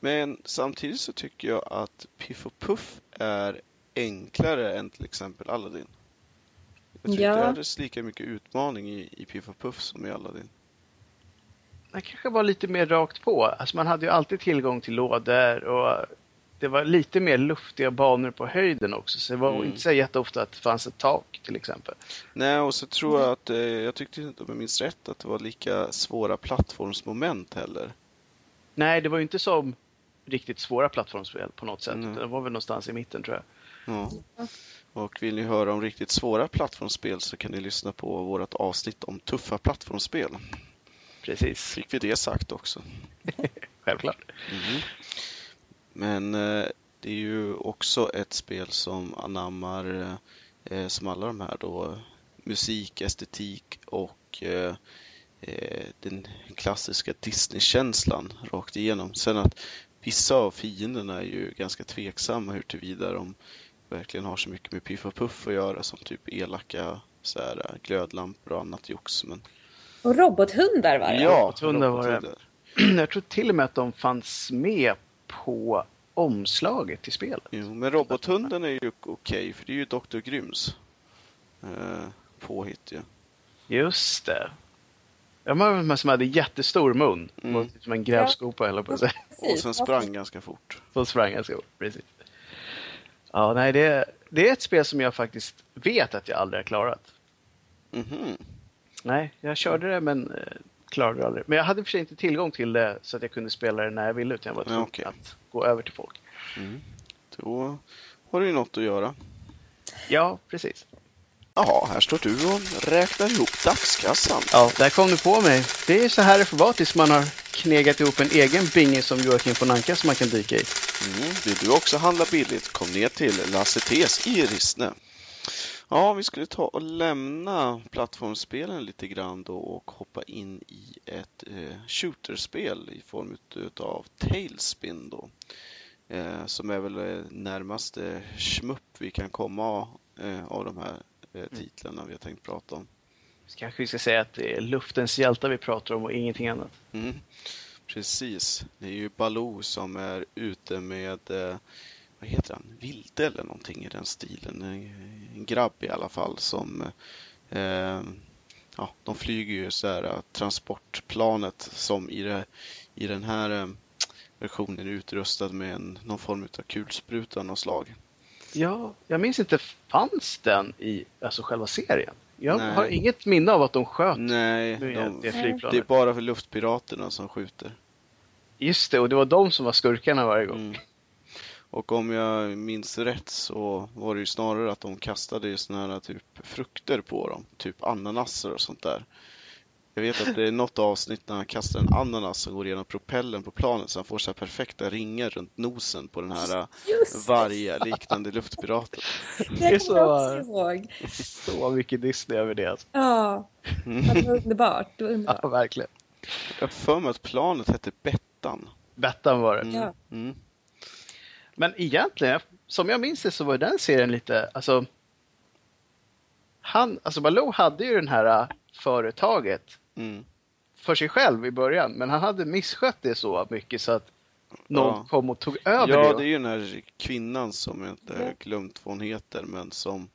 Men samtidigt så tycker jag att Piff och Puff är enklare än till exempel Aladdin. Jag tycker Ja. det hade lika mycket utmaning i, i Piff och Puff som i Aladdin. Det kanske var lite mer rakt på. Alltså man hade ju alltid tillgång till lådor och det var lite mer luftiga banor på höjden också. Så det var Mm. inte så jätteofta att det fanns ett tak till exempel. Nej, och så tror jag att, eh, jag tyckte inte om jag minns rätt, att det var lika svåra plattformsmoment heller. Nej, det var ju inte som riktigt svåra plattformsspel på något sätt. Mm. Det var väl någonstans i mitten tror jag. Ja. Och vill ni höra om riktigt svåra plattformsspel så kan ni lyssna på vårt avsnitt om tuffa plattformsspel. Precis, Fick vi det sagt också. självklart. Mhm. Men eh, det är ju också ett spel som anammar, eh, som alla de här då, musik, estetik och eh, den klassiska Disney-känslan rakt igenom. Sen att vissa av fienderna är ju ganska tveksamma hur tillvida de verkligen har så mycket med Piff och Puff att göra som typ elaka så här, glödlampor och annat jox. Men Och robothundar var det. ja, robothundar var det. Jag tror till och med att de fanns med på omslaget till spelet. Jo, men robothunden är ju okej, för det är ju Dr. Gryms eh, påhitt ju. Just det. Ja, man var som hade jättestor mun. Mm. Mm. Som en grävskopa eller på sig. Och sen sprang ganska fort. Så sprang jag så. Precis. Ja, nej, det, det är ett spel som jag faktiskt vet att jag aldrig har klarat. Mhm. Nej, jag körde det men eh, klarade det aldrig. Men jag hade för sig inte tillgång till det så att jag kunde spela det när jag ville utan jag var Ja, tvungen okej. att gå över till folk. Då har du ju något att göra. Ja, precis. Jaha, här står du och räknar ihop dagskassan. Ja, där kom du på mig. Det är så här det får vara tills man har knegat ihop en egen binge som Joakim von Anka som man kan dyka i. Mm. Vill du också handla billigt, kom ner till Lasse Tes i Rissne. Ja, vi skulle ta och lämna plattformsspelen lite grann då och hoppa in i ett eh, shooterspel i form av Tailspin då. Eh, som är väl eh, närmaste schmupp vi kan komma eh, av de här eh, titlarna vi har tänkt prata om. Så kanske vi ska säga att det är luftens hjältar vi pratar om och ingenting annat. Mm. Precis. Det är ju Baloo som är ute med, eh, vad heter han, Vilde eller någonting i den stilen. En, grabb i alla fall som, eh, ja, de flyger ju så här eh, transportplanet som i, det, i den här eh, versionen är utrustad med en, någon form av kulspruta av slag. Ja, jag minns inte, fanns den i alltså själva serien? Jag Nej. har inget minne av att de sköt Nej, de, det det flygplanet. är bara för luftpiraterna som skjuter. Just det, och det var de som var skurkarna varje gång. Mm. Och om jag minns rätt så var det ju snarare att de kastade ju såna här typ frukter på dem. Typ ananaser och sånt där. Jag vet att det är något avsnitt när han kastar en ananas som går igenom propellen på planet så han får så här perfekta ringar runt nosen på den här det. vargliknande luftpiraten. Det är så- jag också ihåg. Så mycket Disney över det. Alltså. Ja, det var underbart. Det var underbart. Ja, verkligen. Jag har för mig att planet hette Bettan. Bettan var det. Mm. Ja. Mm. Men egentligen, som jag minns det så var den serien lite, alltså... Han, alltså Baloo hade ju den här äh, företaget Mm. för sig själv i början. Men han hade misskött det så mycket så att någon Ja. kom och tog över Ja, det. det är ju den här kvinnan som jag inte Ja. har glömt vad hon heter, men som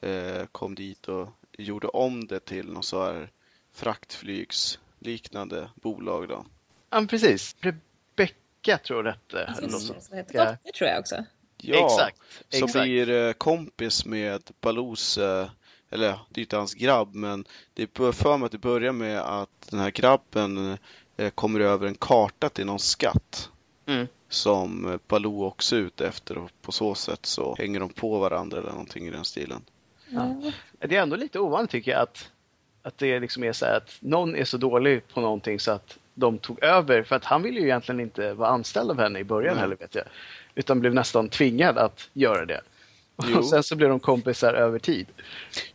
eh, kom dit och gjorde om det till något så här fraktflygsliknande bolag då. Ja, precis. Rebecka tror jag det hette. så Ja. Dotter tror jag också. Ja, Exakt. som blir eh, kompis med Balous, eh, eller det är inte hans grabb, men det är för mig att det börjar med att den här grabben eh, kommer över en karta till någon skatt. Mm. Som Baloo också är ute efter och på så sätt så hänger de på varandra eller någonting i den stilen. Ja. Det är ändå lite ovanligt tycker jag att, att det liksom är så här att någon är så dålig på någonting så att de tog över. För att han ville ju egentligen inte vara anställd av henne i början Nej. heller vet jag. Utan blev nästan tvingad att göra det. Jo. Och sen så blev de kompisar över tid.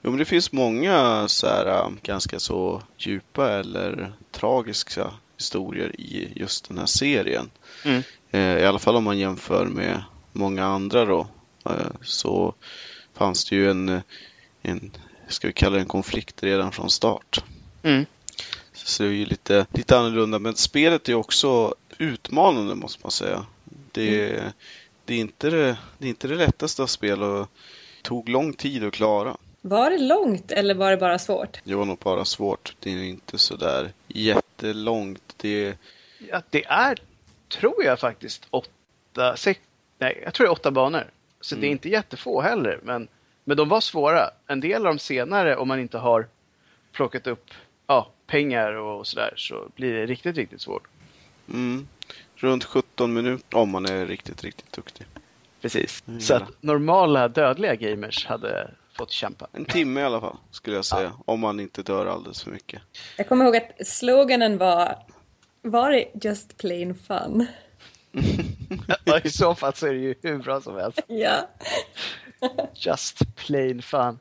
Jo, men det finns många så här äh, ganska så djupa eller tragiska historier i just den här serien. Mm. Eh, I alla fall om man jämför med många andra då. eh, Så fanns det ju en, en ska vi kalla det en konflikt redan från start. Mm. Så det är ju lite, lite annorlunda. Men spelet är också utmanande måste man säga. Det, Mm. det, är, inte det, det är inte det lättaste av spel och tog lång tid att klara. Var det långt eller var det bara svårt? Det var nog bara svårt. Det är inte så där jättelångt. Det, Ja, det är, tror jag faktiskt, åtta, sex, nej, jag tror det är åtta banor. Så det är Mm. inte jättefå heller. Men, men de var svåra. En del av dem senare, om man inte har plockat upp ja, pengar och sådär, så blir det riktigt, riktigt svårt. mm, runt 17 minuter om man är riktigt, riktigt duktig. Precis. Mm, Så att normala dödliga gamers hade fått kämpa. En timme i alla fall, skulle jag säga. Om man inte dör alldeles för mycket. Jag kommer ihåg att sloganen var Var det just plain fun? Ja, I så fall så är det ju hur bra som helst. Ja. Just plain fun.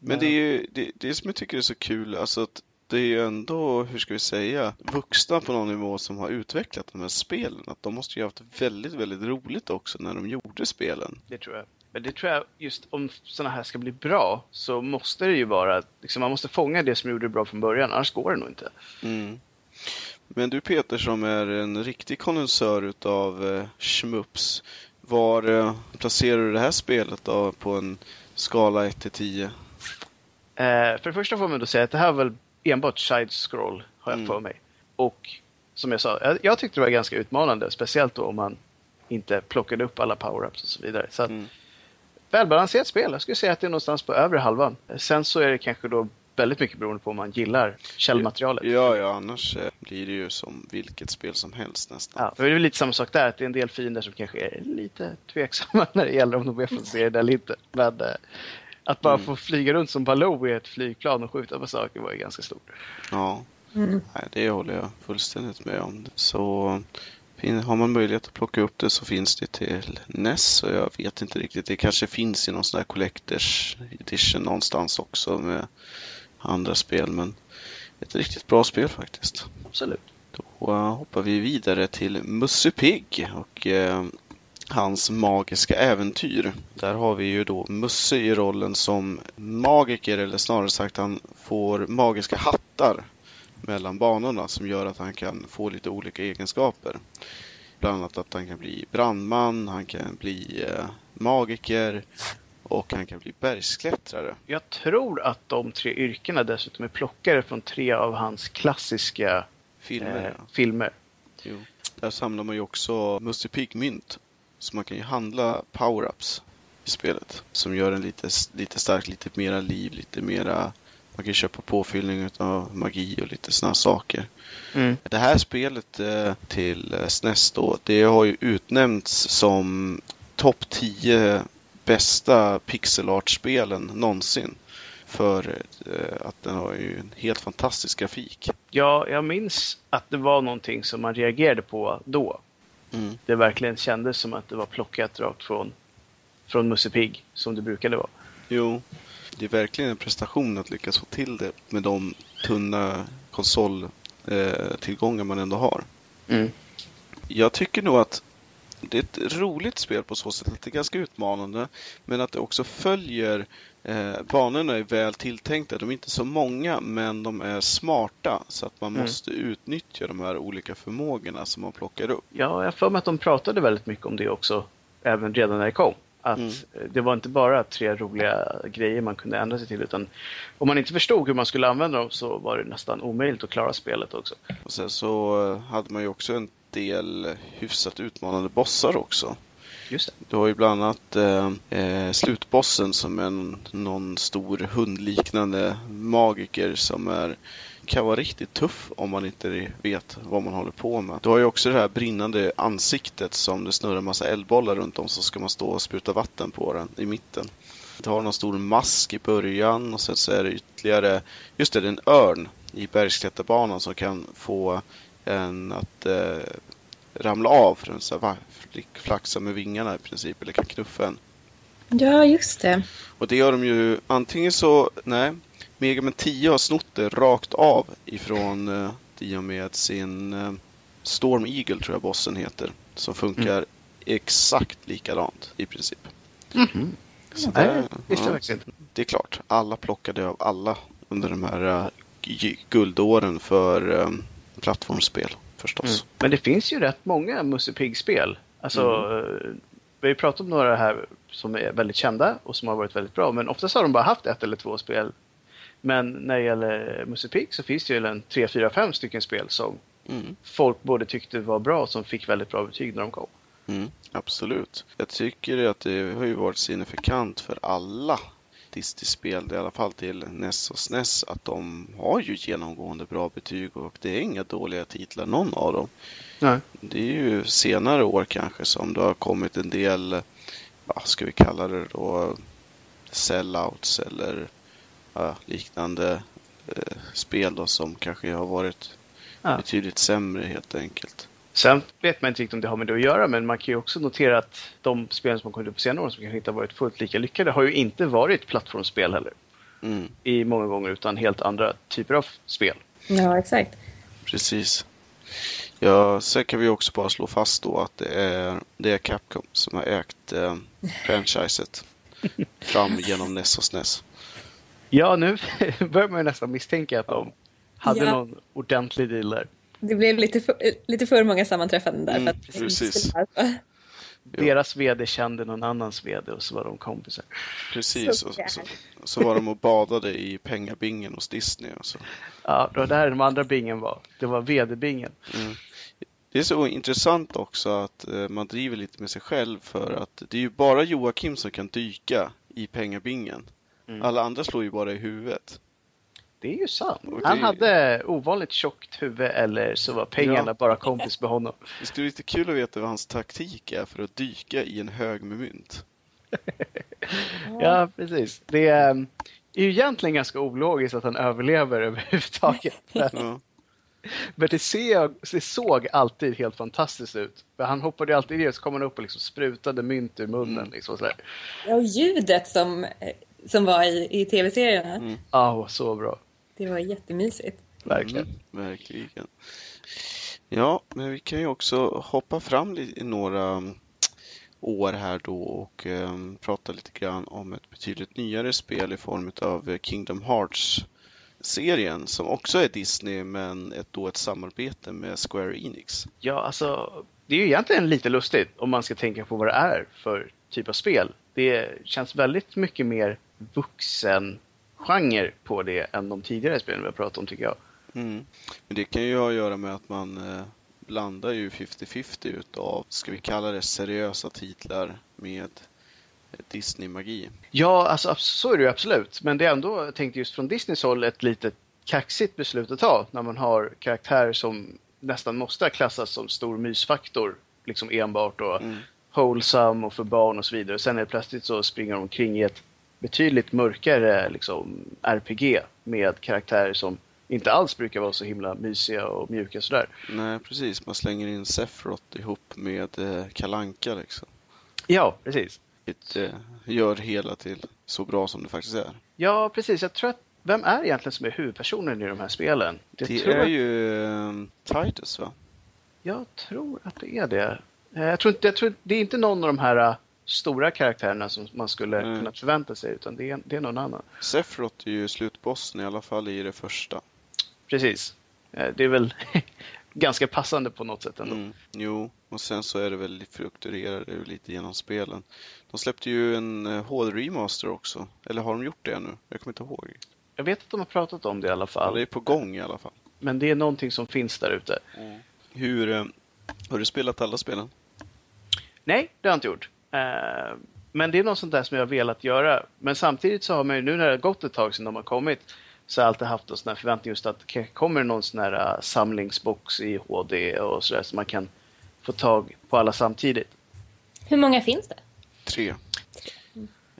Men det är ju det, det som jag tycker är så kul, alltså att det är ju ändå, hur ska vi säga, vuxna på någon nivå som har utvecklat de här spelen. Att de måste ju ha haft väldigt, väldigt roligt också när de gjorde spelen. Det tror jag. Men det tror jag, just om sådana här ska bli bra, så måste det ju vara, liksom, man måste fånga det som gjorde det bra från början, annars går det nog inte. Mm. Men du Peter som är en riktig kondensör utav eh, schmups. Var eh, placerar du det här spelet då på en skala 1 till 10? Eh, för det första får man då säga att det här var väl enbart side-scroll, har jag Mm. för mig. Och som jag sa, jag, jag tyckte det var ganska utmanande, speciellt då om man inte plockade upp alla power-ups och så vidare. Så att, Mm. välbalanserat spel, jag skulle säga att det är någonstans på övre halvan. Sen så är det kanske då väldigt mycket beroende på om man gillar källmaterialet. Ja, ja, annars eh, blir det ju som vilket spel som helst nästan. Ja, det är väl lite samma sak där, att det är en del fiender som kanske är lite tveksamma när det gäller om de är fanserade eller inte. Men eh, att bara Mm. få flyga runt som Baloo i ett flygplan och skjuta på saker var ju ganska stort. Ja, Mm. nej, det håller jag fullständigt med om. Så fin- har man möjlighet att plocka upp det så finns det till NES och jag vet inte riktigt. Det kanske finns i någon sån där Collectors Edition någonstans också med andra spel. Men ett riktigt bra spel faktiskt. Absolut. Då eh, hoppar vi vidare till Musse Pigg och eh, hans magiska äventyr. Där har vi ju då Musse i rollen som magiker, eller snarare sagt han får magiska hattar mellan banorna som gör att han kan få lite olika egenskaper. Bland annat att han kan bli brandman, han kan bli eh, magiker och han kan bli bergsklättrare. Jag tror att de tre yrkena dessutom är plockade från tre av hans klassiska Filmer, eh, ja. filmer. Jo. Där samlar man ju också Musse Pigg-mynt. Så man kan ju handla power-ups i spelet. Som gör en lite, lite stark, lite mera liv, lite mera... Man kan köpa påfyllning av magi och lite sådana saker. Mm. Det här spelet eh, till eh, SNES då, det har ju utnämnts som topp 10 bästa pixel art-spelen någonsin. För eh, att den har ju en helt fantastisk grafik. Ja, jag minns att det var någonting som man reagerade på då. Mm. Det verkligen kändes som att det var plockat rakt från, från Musse Pigg, som det brukade vara. Jo, det är verkligen en prestation att lyckas få till det med de tunna konsoltillgångar man ändå har. Mm. Jag tycker nog att det är ett roligt spel på så sätt att det är ganska utmanande. Men att det också följer eh, banorna är väl tilltänkta. De är inte så många men de är smarta så att man Mm. måste utnyttja de här olika förmågorna som man plockar upp. Ja, jag för mig att de pratade väldigt mycket om det också, även redan när det kom. Att Mm. eh, det var inte bara tre roliga grejer man kunde ändra sig till, utan om man inte förstod hur man skulle använda dem så var det nästan omöjligt att klara spelet också. Och sen så eh, hade man ju också en del hyfsat utmanande bossar också. Just det. Du har ju bland annat eh, eh, slutbossen som är en, någon stor hundliknande magiker som är, kan vara riktigt tuff om man inte vet vad man håller på med. Du har ju också det här brinnande ansiktet som det snurrar massa eldbollar runt om så ska man stå och spruta vatten på den i mitten. Du har någon stor mask i början och sen så är det ytterligare, just det, det är en örn i bergsklätterbanan som kan få en att eh, ramla av för den så här, flaxar med vingarna i princip eller kan knuffa en. Ja, just det. Och det gör de ju antingen så, nej, Mega Man 10 har snott det rakt av ifrån eh, i och med sin eh, Storm Eagle tror jag bossen heter. Som funkar exakt likadant i princip. Så Nej, där, det jag ja, inte. det är klart, alla plockade av alla under de här gy- guldåren för eh, plattformsspel förstås. Mm. Men det finns ju rätt många Musse Pigg-spel. Alltså, eh, vi har ju pratat om några här som är väldigt kända och som har varit väldigt bra, men oftast har de bara haft ett eller två spel. Men när det gäller Musse Pigg så finns det ju en tre, fyra, fem stycken spel som Mm. folk både tyckte var bra och som fick väldigt bra betyg när de kom. Mm, absolut. Jag tycker att det har ju varit signifikant för alla Disney-spel, i alla fall till NES och SNES, att de har ju genomgående bra betyg och det är inga dåliga titlar, någon av dem. Nej. Det är ju senare år kanske som det har kommit en del, vad ska vi kalla det då, sellouts eller ja, liknande eh, spel då som kanske har varit Ja. betydligt sämre helt enkelt. Sen vet man inte riktigt om det har med det att göra, men man kan ju också notera att de spel som har kommit upp på senare år som kanske inte har varit fullt lika lyckade har ju inte varit plattformsspel heller. Mm. I många gånger, utan helt andra typer av spel. Ja, exakt. Precis. Ja, sen kan vi också bara slå fast då att det är, det är Capcom som har ägt eh, franchiset fram genom NES och SNES. Ja, nu börjar man ju nästan misstänka att de hade Ja. någon ordentlig deal där. Det blev lite för, lite för många sammanträffanden där. Mm, för att precis. Deras VD kände någon annans VD och så var de kompisar. Precis, Så och så, så var de och badade i pengabingen hos Disney. Och så. Ja, det var där de andra bingen var. Det var VD-bingen. Det är så intressant också att eh, man driver lite med sig själv för att det är ju bara Joakim som kan dyka i pengabingen. Mm. Alla andra slår ju bara i huvudet. Det är ju sant. Det- Han hade ovanligt tjockt huvud eller så var pengarna Ja. bara kompis med honom. Det skulle vara lite kul att veta vad hans taktik är för att dyka i en hög med mynt. Ja, precis. Det är är ju egentligen ganska ologiskt att han överlever överhuvudtaget. Ja. Men det, ser, det såg alltid helt fantastiskt ut. För han hoppade alltid ner så kom han upp och liksom sprutade mynt ur munnen. Mm. Liksom sådär. Ja, och ljudet som, eh, som var i, i tv-serierna, Mm. Ah, så bra. Det var jättemysigt. Verkligen. Mm, verkligen. Ja, men vi kan ju också hoppa fram i några mm, år här då och ehm, prata lite grann om ett betydligt nyare spel i form av eh, Kingdom Hearts-serien som också är Disney men ett, då ett samarbete med Square Enix. Ja, alltså det är ju egentligen lite lustigt om man ska tänka på vad det är för typ av spel. Det känns väldigt mycket mer vuxen genre på det än de tidigare spelen vi har pratat om tycker jag. Mm. Men det kan ju ha att göra med att man eh, blandar ju 50-50 utav, ska vi kalla det seriösa titlar med eh, Disney-magi. Ja, alltså så är det ju absolut. Men det är ändå, jag tänkte just från Disneys håll, ett lite kaxigt beslut att ta när man har karaktärer som nästan måste klassas som stor mysfaktor, liksom enbart och Mm. wholesome och för barn och så vidare. Sen är det plötsligt så springer de omkring i ett betydligt mörkare liksom, RPG med karaktärer som inte alls brukar vara så himla mysiga och mjuka sådär. Nej, precis. Man slänger in Sephiroth ihop med eh, Kalanka liksom. Ja, precis. Det eh, gör hela till så bra som det faktiskt är. Ja, precis. Jag tror att, vem är egentligen som är huvudpersonen i de här spelen? Jag Det tror är att- ju eh, Titus va? Jag tror att det är det. Eh, Jag tror, inte, jag tror det är inte någon av de här stora karaktärerna som man skulle Mm. kunna förvänta sig, utan det är, det är någon annan. Sephiroth är ju slutbossen i alla fall i det första. Precis. Eh, Det är väl ganska passande på något sätt ändå. Mm, jo, och sen så är det väl fluktuerar det lite genom spelen. De släppte ju en eh, HD-remaster också. Eller har de gjort det ännu? Jag kommer inte ihåg. Jag vet att de har pratat om det i alla Ja, fall. det är på gång i alla fall. Men det är någonting som finns där ute. Hur, eh, har du spelat alla spelen? Nej, det har jag inte gjort. Eh, Men det är något sånt där som jag har velat göra. Men samtidigt så har man ju nu när det har gått ett tag sedan de har kommit så har jag alltid haft en sån här förväntning just att det kommer någon sån här eh, samlingsbox i HD och sådär så man kan få tag på alla samtidigt. Hur många finns det? Tre.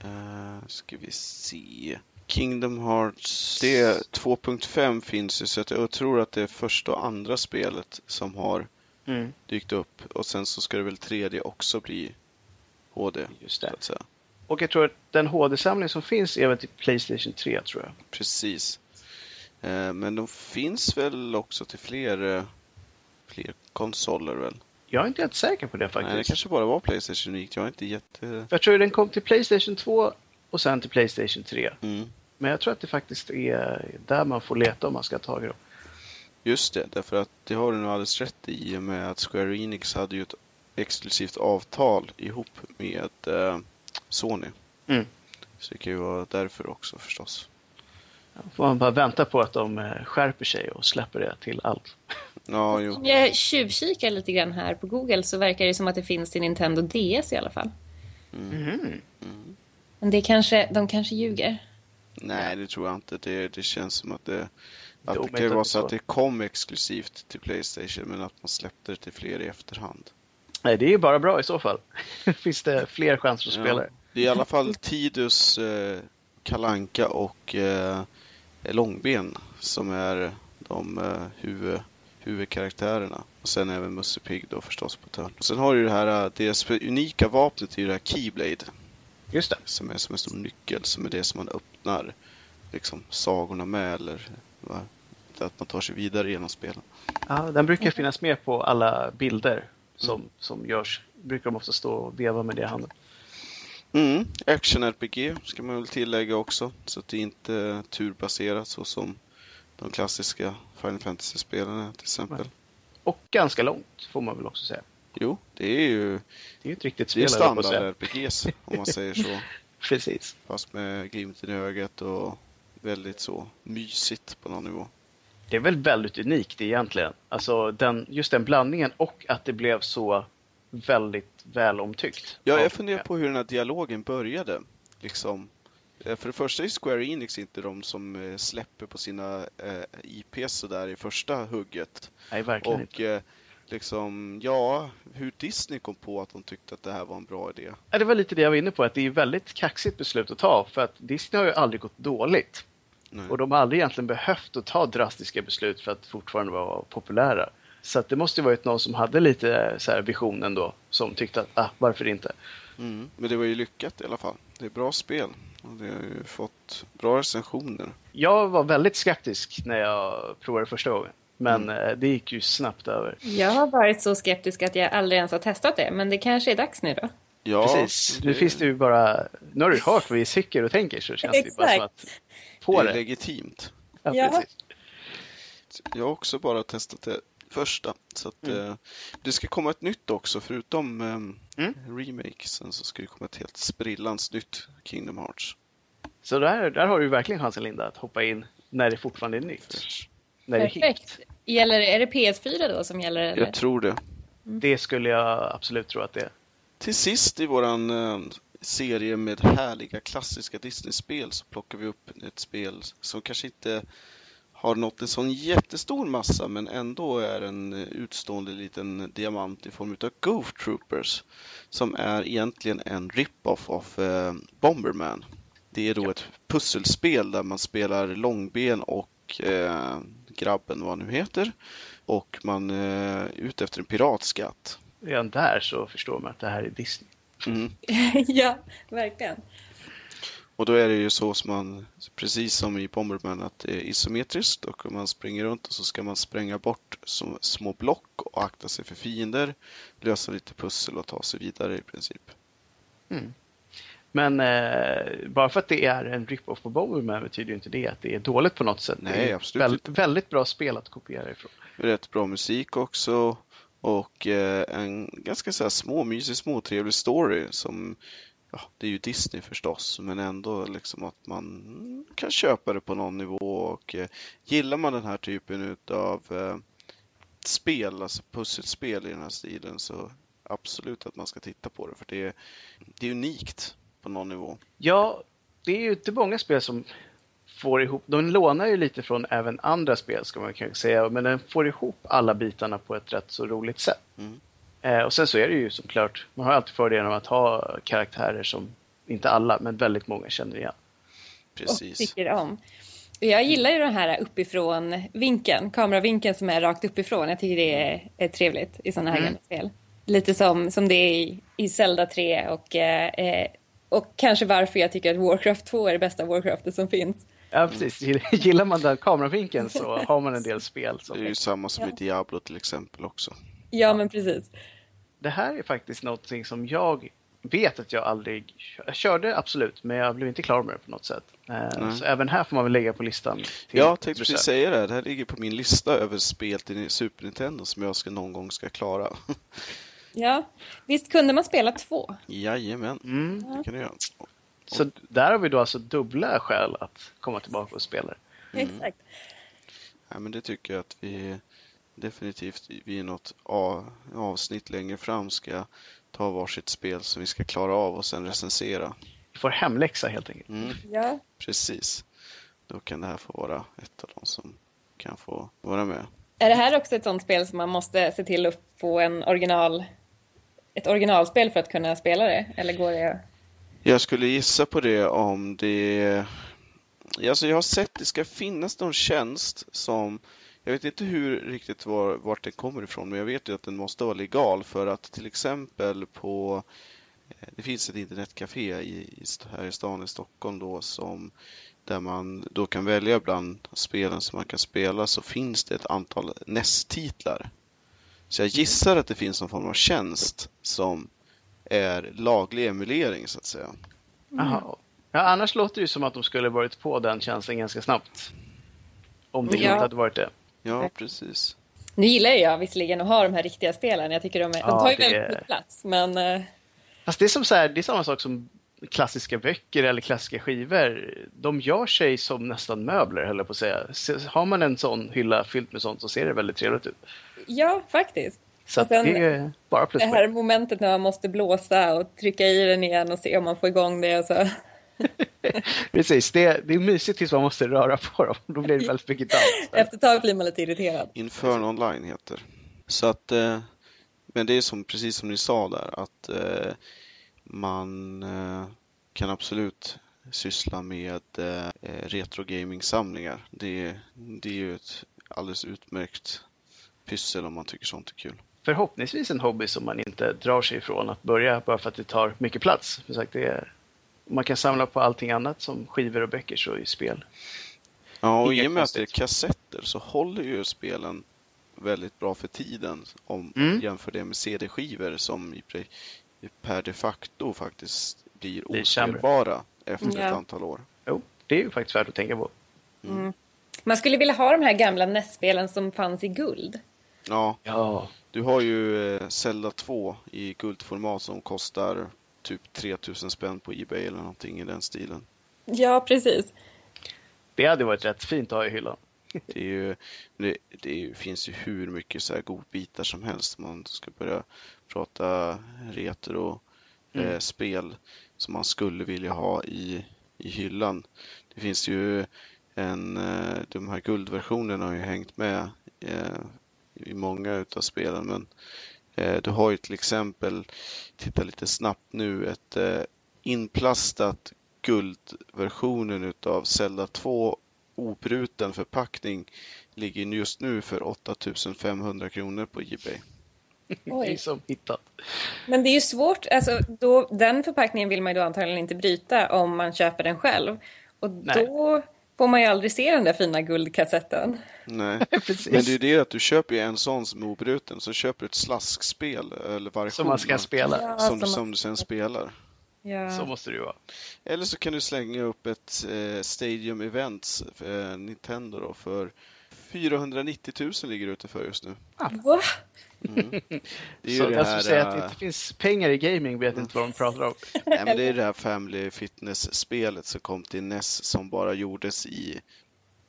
Uh, ska vi se. Kingdom Hearts det 2.5 finns ju så att jag tror att det är första och andra spelet som har Mm, dykt upp. Och sen så ska det väl tredje också bli HD. just Så det. säga. Och jag tror att den HD-samling som finns är väl till Playstation 3 tror jag. Precis. Eh, men de finns väl också till fler, eh, fler konsoler väl? Jag är inte helt säker på det faktiskt. Nej, det kanske bara var Playstation unikt. Jag är inte jätte... Jag tror att den kom till Playstation 2 och sen till Playstation 3. Mm. Men jag tror att det faktiskt är där man får leta om man ska i dem. Just det, därför att det har du nog alldeles rätt i och med att Square Enix hade ju ett exklusivt avtal ihop med eh, Sony. Mm. Så det kan ju vara därför också förstås. Får man bara vänta på att de eh, skärper sig och släpper det till allt. Ja, jo. Om jag tjuvkikar lite grann här på Google så verkar det som att det finns till Nintendo DS i alla fall. Mhm. Men det kanske, de kanske ljuger. Nej, det tror jag inte. Det, det känns som att det... Att det kan vara så. att det kom exklusivt till Playstation men att man släppte det till fler i efterhand. Nej, det är ju bara bra i så fall. Finns det fler chanser att spela det. Är i alla fall Tidus, eh, Kalanka och eh, Långben som är de eh, huvud, huvudkaraktärerna. Och sen även Musse Pigg då förstås på törn. Och sen har du det här, eh, deras unika vapnet är ju det här Keyblade. Just det. Som är som en stor nyckel, som är det som man öppnar liksom sagorna med eller va? att man tar sig vidare genom spelen. Ja, den brukar finnas med på alla bilder som, som görs. Brukar de ofta stå och veva med det i handen. Mm, Action-RPG ska man väl tillägga också. Så att det inte är turbaserat så som de klassiska Final Fantasy-spelen är till exempel. Och ganska långt, får man väl också säga. Jo, det är ju Det är ett riktigt det är spel, att säga. standard-RPGs om man säger så. Precis. Fast med glimten i ögat och väldigt så mysigt på någon nivå. Det är väl väldigt unikt egentligen. Alltså den, just den blandningen och att det blev så väldigt väl omtyckt. Ja, jag funderar på hur den här dialogen började. Liksom, eh, för det första är Square Enix inte de som eh, släpper på sina eh, IPs sådär i första hugget. Nej, verkligen inte. Och eh, liksom, ja, hur Disney kom på att de tyckte att det här var en bra idé. Ja, det var lite det jag var inne på, att det är väldigt kaxigt beslut att ta. För att Disney har ju aldrig gått dåligt. Nej. Och de har aldrig egentligen behövt att ta drastiska beslut för att fortfarande vara populära. Så att det måste ju varit någon som hade lite så här vision ändå, som tyckte att, ah, varför inte? Mm. Men det var ju lyckat i alla fall. Det är bra spel. Och det har ju fått bra recensioner. Jag var väldigt skeptisk när jag provade första gången. Men eh, det gick ju snabbt över. Jag har varit så skeptisk att jag aldrig ens har testat det, men det kanske är dags nu då. Ja, Precis. Nu finns det ju bara... Nu har du hört vad vi tycker och tänker så känns det bara som att... På det är det. legitimt. Ja. Jag har också bara testat det första. Så att, Mm. eh, det ska komma ett nytt också, förutom eh, Mm. remakesen så ska det komma ett helt sprillans nytt Kingdom Hearts. Så där, där har du verkligen chansen Linda att hoppa in när det fortfarande är nytt. När det är. Perfekt. Gäller, är det PS4 då som gäller? Eller? Jag tror det. Det skulle jag absolut tro att det är. Till sist i våran eh, serie med härliga klassiska Disney-spel så plockar vi upp ett spel som kanske inte har nått en sån jättestor massa men ändå är en utstående liten diamant i form av Goof Troopers som är egentligen en rip-off av eh, Bomberman. Det är då ett pusselspel där man spelar långben och eh, grabben vad han nu heter och man eh, är ute efter en piratskatt. Redan där så förstår man att det här är Disney. Mm. ja, verkligen. Och då är det ju så som man, precis som i Bomberman, att det är isometriskt och man springer runt och så ska man spränga bort små block och akta sig för fiender, lösa lite pussel och ta sig vidare i princip. Mm. Men eh, bara för att det är en rip-off på Bomberman betyder ju inte det att det är dåligt på något sätt. Nej, absolut väldigt, väldigt bra spel att kopiera ifrån. Rätt bra musik också och eh, en ganska så här småmysig, småtrevlig story som ja, det är ju Disney förstås, men ändå liksom att man kan köpa det på någon nivå och eh, gillar man den här typen av eh, spel, alltså pusselspel i den här stilen så absolut att man ska titta på det för det är, det är unikt på någon nivå. Ja, det är ju inte många spel som får ihop, de lånar ju lite från även andra spel ska man kanske säga, men den får ihop alla bitarna på ett rätt så roligt sätt. Mm. Eh, och sen så är det ju såklart, man har alltid fördelen av att ha karaktärer som, inte alla, men väldigt många känner igen. Precis. Och tycker om. Jag gillar ju den här uppifrån vinkeln, kameravinkeln som är rakt uppifrån. Jag tycker det är, är trevligt i sådana här mm. spel. Lite som, som det är i, i Zelda 3 och, eh, och kanske varför jag tycker att Warcraft 2 är det bästa Warcraftet som finns. Ja, precis. Gillar man den kameravinkeln så har man en del spel. Som det är ju samma som i Diablo till exempel också. Ja, men precis. Det här är faktiskt någonting som jag vet att jag aldrig... Jag körde absolut, men jag blev inte klar med det på något sätt. Mm. Så även här får man väl lägga på listan. jag tänkte precis säga det. Det här ligger på min lista över spel till Super Nintendo som jag ska någon gång ska klara. Ja, visst kunde man spela två? Jajamän, mm. det kan du göra. Så där har vi då alltså dubbla skäl att komma tillbaka och spela. Mm. Exakt. Ja, men det tycker jag att vi definitivt vid något avsnitt längre fram ska ta varsitt spel som vi ska klara av och sen recensera. Vi får hemläxa helt enkelt. Mm. Ja. Precis. Då kan det här få vara ett av de som kan få vara med. Är det här också ett sånt spel som man måste se till att få en original, ett originalspel för att kunna spela det? Eller går det? Jag skulle gissa på det om det... Alltså jag har sett det ska finnas någon tjänst som jag vet inte hur riktigt var, vart den kommer ifrån, men jag vet ju att den måste vara legal för att till exempel på eh, det finns ett internetcafé i, här i stan i Stockholm då som där man då kan välja bland spelen som man kan spela så finns det ett antal NES-titlar. Så jag gissar att det finns någon form av tjänst som är laglig emulering så att säga. Jaha. Ja, annars låter det ju som att de skulle varit på den tjänsten ganska snabbt. Om det ja. inte hade varit det. Ja, precis. Nu gillar jag visserligen att ha de här riktiga spelen. Jag tycker de, är, ja, de tar ju väldigt mycket plats. Men... Eh, Fast det är, som så här, det är samma sak som klassiska böcker eller klassiska skivor. De gör sig som nästan möbler, höll jag på att säga. Har man en sån hylla fylld med sånt så ser det väldigt trevligt ut. Ja, faktiskt. Så sen, det är bara plus Det här momentet när man måste blåsa och trycka i den igen och se om man får igång det. Och så. Precis, det, det är mysigt tills man måste röra på dem. Då blir det väldigt mycket dans. Efter ett tag blir man lite irriterad. Infern online heter Så att, eh, men det är som, precis som ni sa där, att eh, man eh, kan absolut syssla med eh, retro gaming-samlingar. Det, det är ju ett alldeles utmärkt pyssel om man tycker sånt är kul. Förhoppningsvis en hobby som man inte drar sig ifrån att börja bara för att det tar mycket plats. För sagt, det är, man kan samla på allting annat som skivor och böcker så i spel. Ja, och i och med att det är kassetter så håller ju spelen väldigt bra för tiden om mm. jämför det med CD-skivor som per de facto faktiskt blir ospelbara efter ja. ett antal år. Jo, det är ju faktiskt värt att tänka på. Mm. Mm. Man skulle vilja ha de här gamla NES-spelen som fanns i guld. Ja. ja. Du har ju eh, Zelda 2 i guldformat som kostar typ 3000 spänn på Ebay eller någonting i den stilen. Ja, precis. Det hade varit rätt fint att ha i hyllan. Det, är ju, det, det finns ju hur mycket så här godbitar som helst. Man ska börja prata retro mm. eh, spel som man skulle vilja ha i, i hyllan. Det finns ju en, eh, de här guldversionerna har ju hängt med eh, i många utav spelen men eh, du har ju till exempel, titta lite snabbt nu, ett inplastat guldversionen utav Zelda 2 obruten förpackning ligger just nu för 8500 kronor på Ebay. Det är som hittat. Men det är ju svårt, alltså, då, den förpackningen vill man ju då antagligen inte bryta om man köper den själv. Och Nej. då får man ju aldrig se den där fina guldkassetten. Nej, Precis. men det är ju det att du köper ju en sån som är obruten, så köper du ett slaskspel eller version Som man ska spela. Ja, som, som som du sen spelar. Ja. Så måste det ju vara. Eller så kan du slänga upp ett eh, Stadium Events, eh, Nintendo då, för 490 000 ligger det ute för just nu. Va? Det är ju Så det här, säger att det eh, inte finns pengar i gaming vet inte vad de pratar om. nej, men det är det här Family Fitness-spelet som kom till NES som bara gjordes i,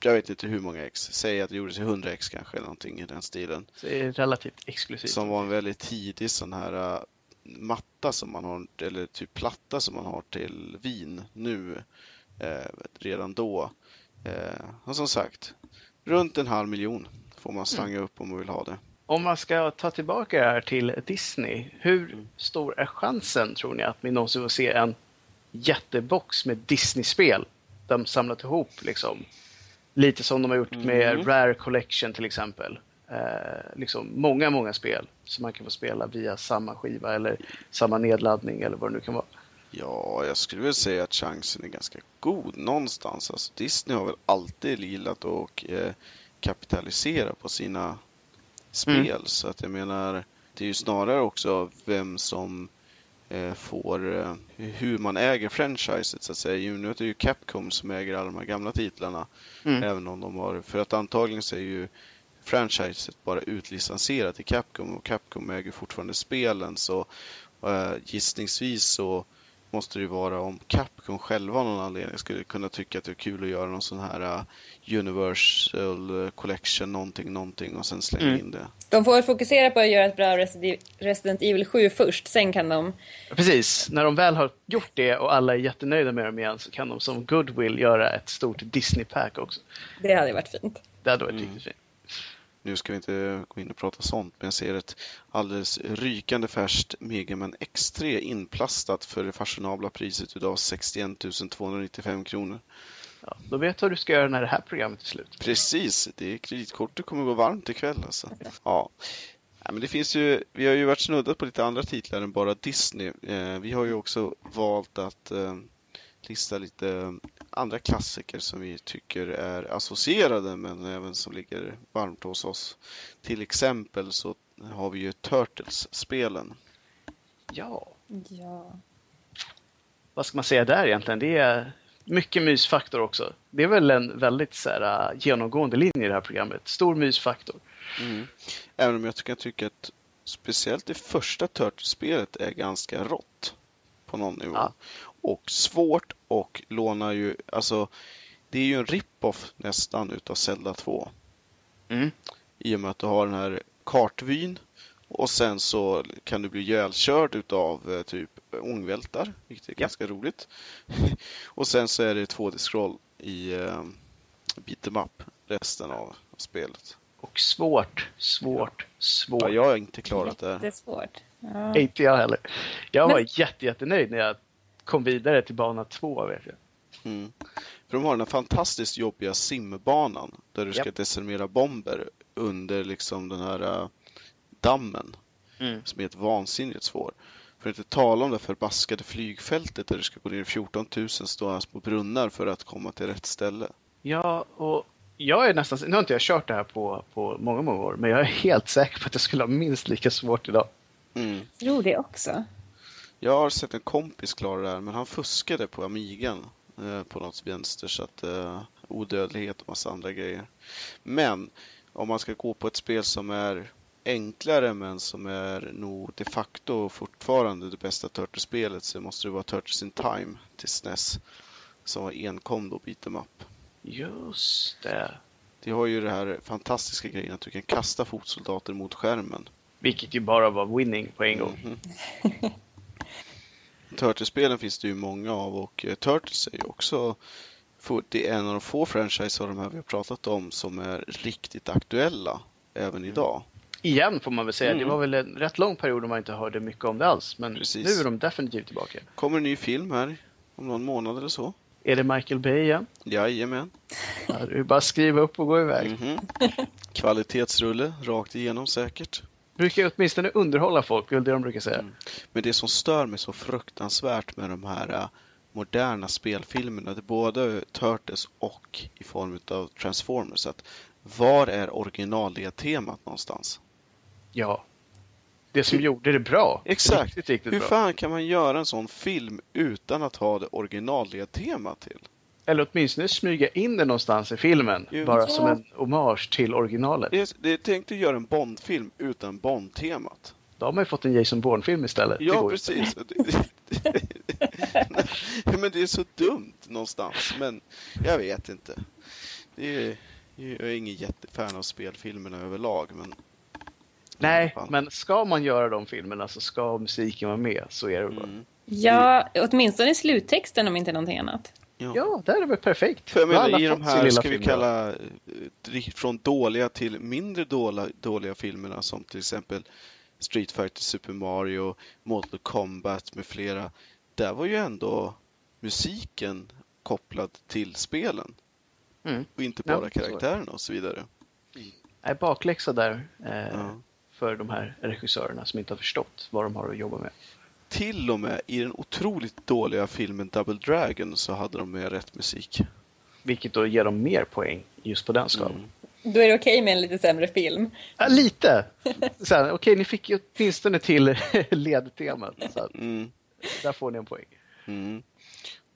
jag vet inte hur många ex, säg att det gjordes i 100 ex kanske, eller någonting i den stilen. Så det är relativt exklusivt. Som var en väldigt tidig sån här uh, matta som man har, eller typ platta som man har till vin nu. Eh, redan då. Eh, och som sagt, runt en halv miljon får man slanga upp om man vill ha det. Om man ska ta tillbaka det här till Disney, hur stor är chansen tror ni att vi någonsin får se en jättebox med Disney-spel? De samlat ihop liksom. Lite som de har gjort med Mm. Rare Collection till exempel. Eh, liksom många, många spel som man kan få spela via samma skiva eller samma nedladdning eller vad det nu kan vara. Ja, jag skulle väl säga att chansen är ganska god någonstans. Alltså, Disney har väl alltid gillat att eh, kapitalisera på sina spel. Så att jag menar, det är ju snarare också vem som eh, får, eh, hur man äger franchiset så att säga. Nu är det ju Capcom som äger alla de här gamla titlarna. Mm. Även om de har, för att antagligen så är ju franchiset bara utlicensierat till Capcom och Capcom äger fortfarande spelen så eh, gissningsvis så måste det ju vara om Capcom själva av någon anledning skulle kunna tycka att det är kul att göra någon sån här eh, Universal Collection någonting, någonting och sen slänga Mm. in det. De får fokusera på att göra ett bra Resi- Resident Evil 7 först, sen kan de... Precis, när de väl har gjort det och alla är jättenöjda med dem igen så kan de som goodwill göra ett stort Disney-pack också. Det hade varit fint. Det hade varit Mm. riktigt fint. Nu ska vi inte gå in och prata sånt, men jag ser ett alldeles rykande färskt Megaman X3 inplastat för det fashionabla priset utav 61 295 kronor. Ja, då vet du vad du ska göra när det här programmet är slut. Precis, det är kreditkortet kommer gå varmt ikväll alltså. Ja. Ja, men det finns ju, vi har ju varit snuddat på lite andra titlar än bara Disney. Eh, vi har ju också valt att eh, lista lite andra klassiker som vi tycker är associerade men även som ligger varmt hos oss. Till exempel så har vi ju Turtles-spelen. Ja, Ja. vad ska man säga där egentligen? Det är mycket mysfaktor också. Det är väl en väldigt så här, äh, genomgående linje i det här programmet. Stor mysfaktor. Även om jag kan tycka att speciellt det första Turtles-spelet är ganska rått på någon nivå. Ja. Och svårt och lånar ju, alltså det är ju en rip-off nästan utav Zelda 2. Mm. I och med att du har den här kartvyn och sen så kan du bli ihjälkörd utav eh, typ ångvältar, vilket är Ja. ganska roligt. och sen så är det 2D-scroll i eh, beat'em up resten av spelet. Och svårt, svårt, svårt. Ja, jag har inte klarat det här. Det är svårt. Ja. Inte jag heller. Jag var Men- jätte, jättenöjd när jag kom vidare till bana två. Vet jag. Mm. För de har den här fantastiskt jobbiga simbanan där du ska Japp. desarmera bomber under liksom den här äh, dammen som är ett vansinnigt svår. För att inte tala om det förbaskade flygfältet där du ska gå ner 14 000 stående på brunnar för att komma till rätt ställe. Ja, och jag är nästan, nu har inte jag kört det här på, på många, många år, men jag är helt säker på att jag skulle ha minst lika svårt idag. Mm. Jag tror det också. Jag har sett en kompis klara det här men han fuskade på Amigan eh, på något vänster så att eh, odödlighet och massa andra grejer. Men om man ska gå på ett spel som är enklare men som är nog de facto fortfarande det bästa Turtles-spelet så måste det vara Turtles in Time till SNES som var enkom då beat'em up. Just det. Det har ju det här fantastiska grejen att du kan kasta fotsoldater mot skärmen. Vilket ju bara var winning på en gång. Mhm. Turtles-spelen finns det ju många av och eh, Turtles är ju också det är en av de få franchise av de här vi har pratat om som är riktigt aktuella även idag. Igen får man väl säga. Mm. Det var väl en rätt lång period då man inte hörde mycket om det alls. Men Precis. nu är de definitivt tillbaka. Kommer en ny film här om någon månad eller så. Är det Michael Bay igen? Jajamän. Ja, det är bara att skriva upp och gå iväg. Mhm. Kvalitetsrulle rakt igenom säkert. Brukar åtminstone underhålla folk, det är det de brukar säga. Mm. Men det som stör mig så fruktansvärt med de här uh, moderna spelfilmerna, både Turtles och i form av Transformers, att var är originaltemat någonstans? Ja, det som gjorde det bra. Exakt. Riktigt, riktigt Hur bra. fan kan man göra en sån film utan att ha det originaltemat till? Eller åtminstone smyga in det någonstans i filmen. Jo. Bara som en hommage till originalet. Det är, det är tänkt att göra en Bond-film utan Bond-temat. Då har man ju fått en Jason Bourne-film istället. Ja, precis. men det är så dumt någonstans. Men jag vet inte. Det är, jag är ingen jättefan av spelfilmerna överlag. Men Nej, men ska man göra de filmerna så ska musiken vara med. Så är det bara. Mm. Ja, åtminstone i sluttexten om inte någonting annat. Ja, ja där är det väl perfekt. För jag menar, i de här, ska vi kalla eh, från dåliga till mindre dåliga, dåliga filmerna som till exempel Street Fighter, Super Mario, Mortal Kombat med flera. Där var ju ändå musiken kopplad till spelen. Mm. Och inte bara ja, karaktärerna och så vidare. Nej, bakläxa där. Eh, ja för de här regissörerna som inte har förstått vad de har att jobba med. Till och med i den otroligt dåliga filmen Double Dragon så hade de med rätt musik. Vilket då ger dem mer poäng just på den skalan. Mm. Då är det okej okay med en lite sämre film? Ja, lite! Okej, okay, ni fick ju åtminstone till ledtemat. Så mm. Där får ni en poäng. Mm.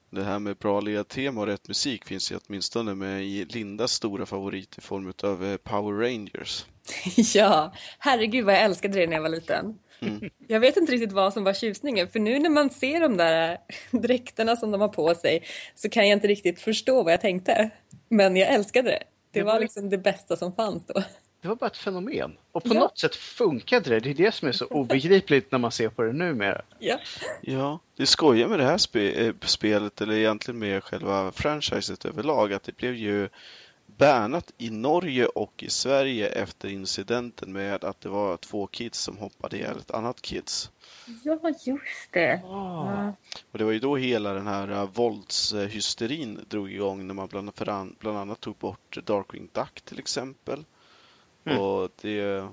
Det här med bra ledtema och rätt musik finns ju åtminstone med i Lindas stora favorit i form av eh, Power Rangers. ja, herregud vad jag älskade det när jag var liten. Mm. Jag vet inte riktigt vad som var tjusningen för nu när man ser de där dräkterna som de har på sig så kan jag inte riktigt förstå vad jag tänkte. Men jag älskade det. Det var liksom det bästa som fanns då. Det var bara ett fenomen. Och på ja. något sätt funkade det. Det är det som är så obegripligt när man ser på det numera. Ja, ja det skojar med det här spe eh, spelet, eller egentligen med själva franchiset överlag, att det blev ju bannat i Norge och i Sverige efter incidenten med att det var två kids som hoppade ihjäl ett annat kids. Ja, just det. Oh. Och det var ju då hela den här uh, våldshysterin drog igång när man bland, bland annat tog bort Darkwing Duck till exempel. Mm. Och det,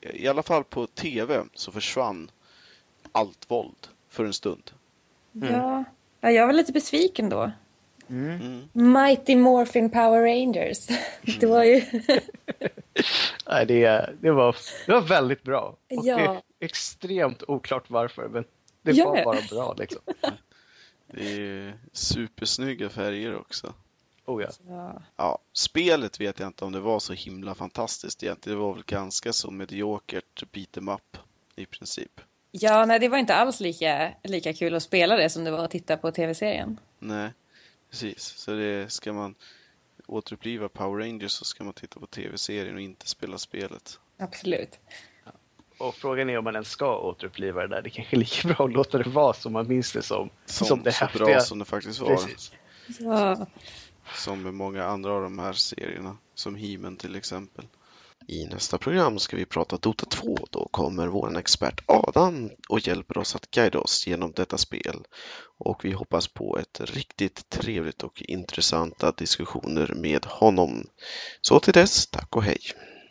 i alla fall på tv så försvann allt våld för en stund. Mm. Ja. ja, jag var lite besviken då. Mm. Mighty Morphin Power Rangers. det var ju... Nej, det, det, var, det var väldigt bra. Och ja. extremt oklart varför, men det ja. var bara bra liksom. Det är supersnygga färger också. Oh ja. ja. ja. Spelet vet jag inte om det var så himla fantastiskt egentligen. Det var väl ganska så mediokert beat em up i princip. Ja, nej det var inte alls lika, lika kul att spela det som det var att titta på tv-serien. Nej, precis. Så det ska man återuppliva Power Rangers så ska man titta på tv-serien och inte spela spelet. Absolut. Ja. Och frågan är om man ens ska återuppliva det där. Det kanske är lika bra att låta det vara som man minns det som. Som, som det så häftiga. bra som det faktiskt var. Precis. Ja. Som med många andra av de här serierna, som he till exempel. I nästa program ska vi prata Dota 2. Då kommer vår expert Adam och hjälper oss att guida oss genom detta spel. Och vi hoppas på ett riktigt trevligt och intressanta diskussioner med honom. Så till dess, tack och hej!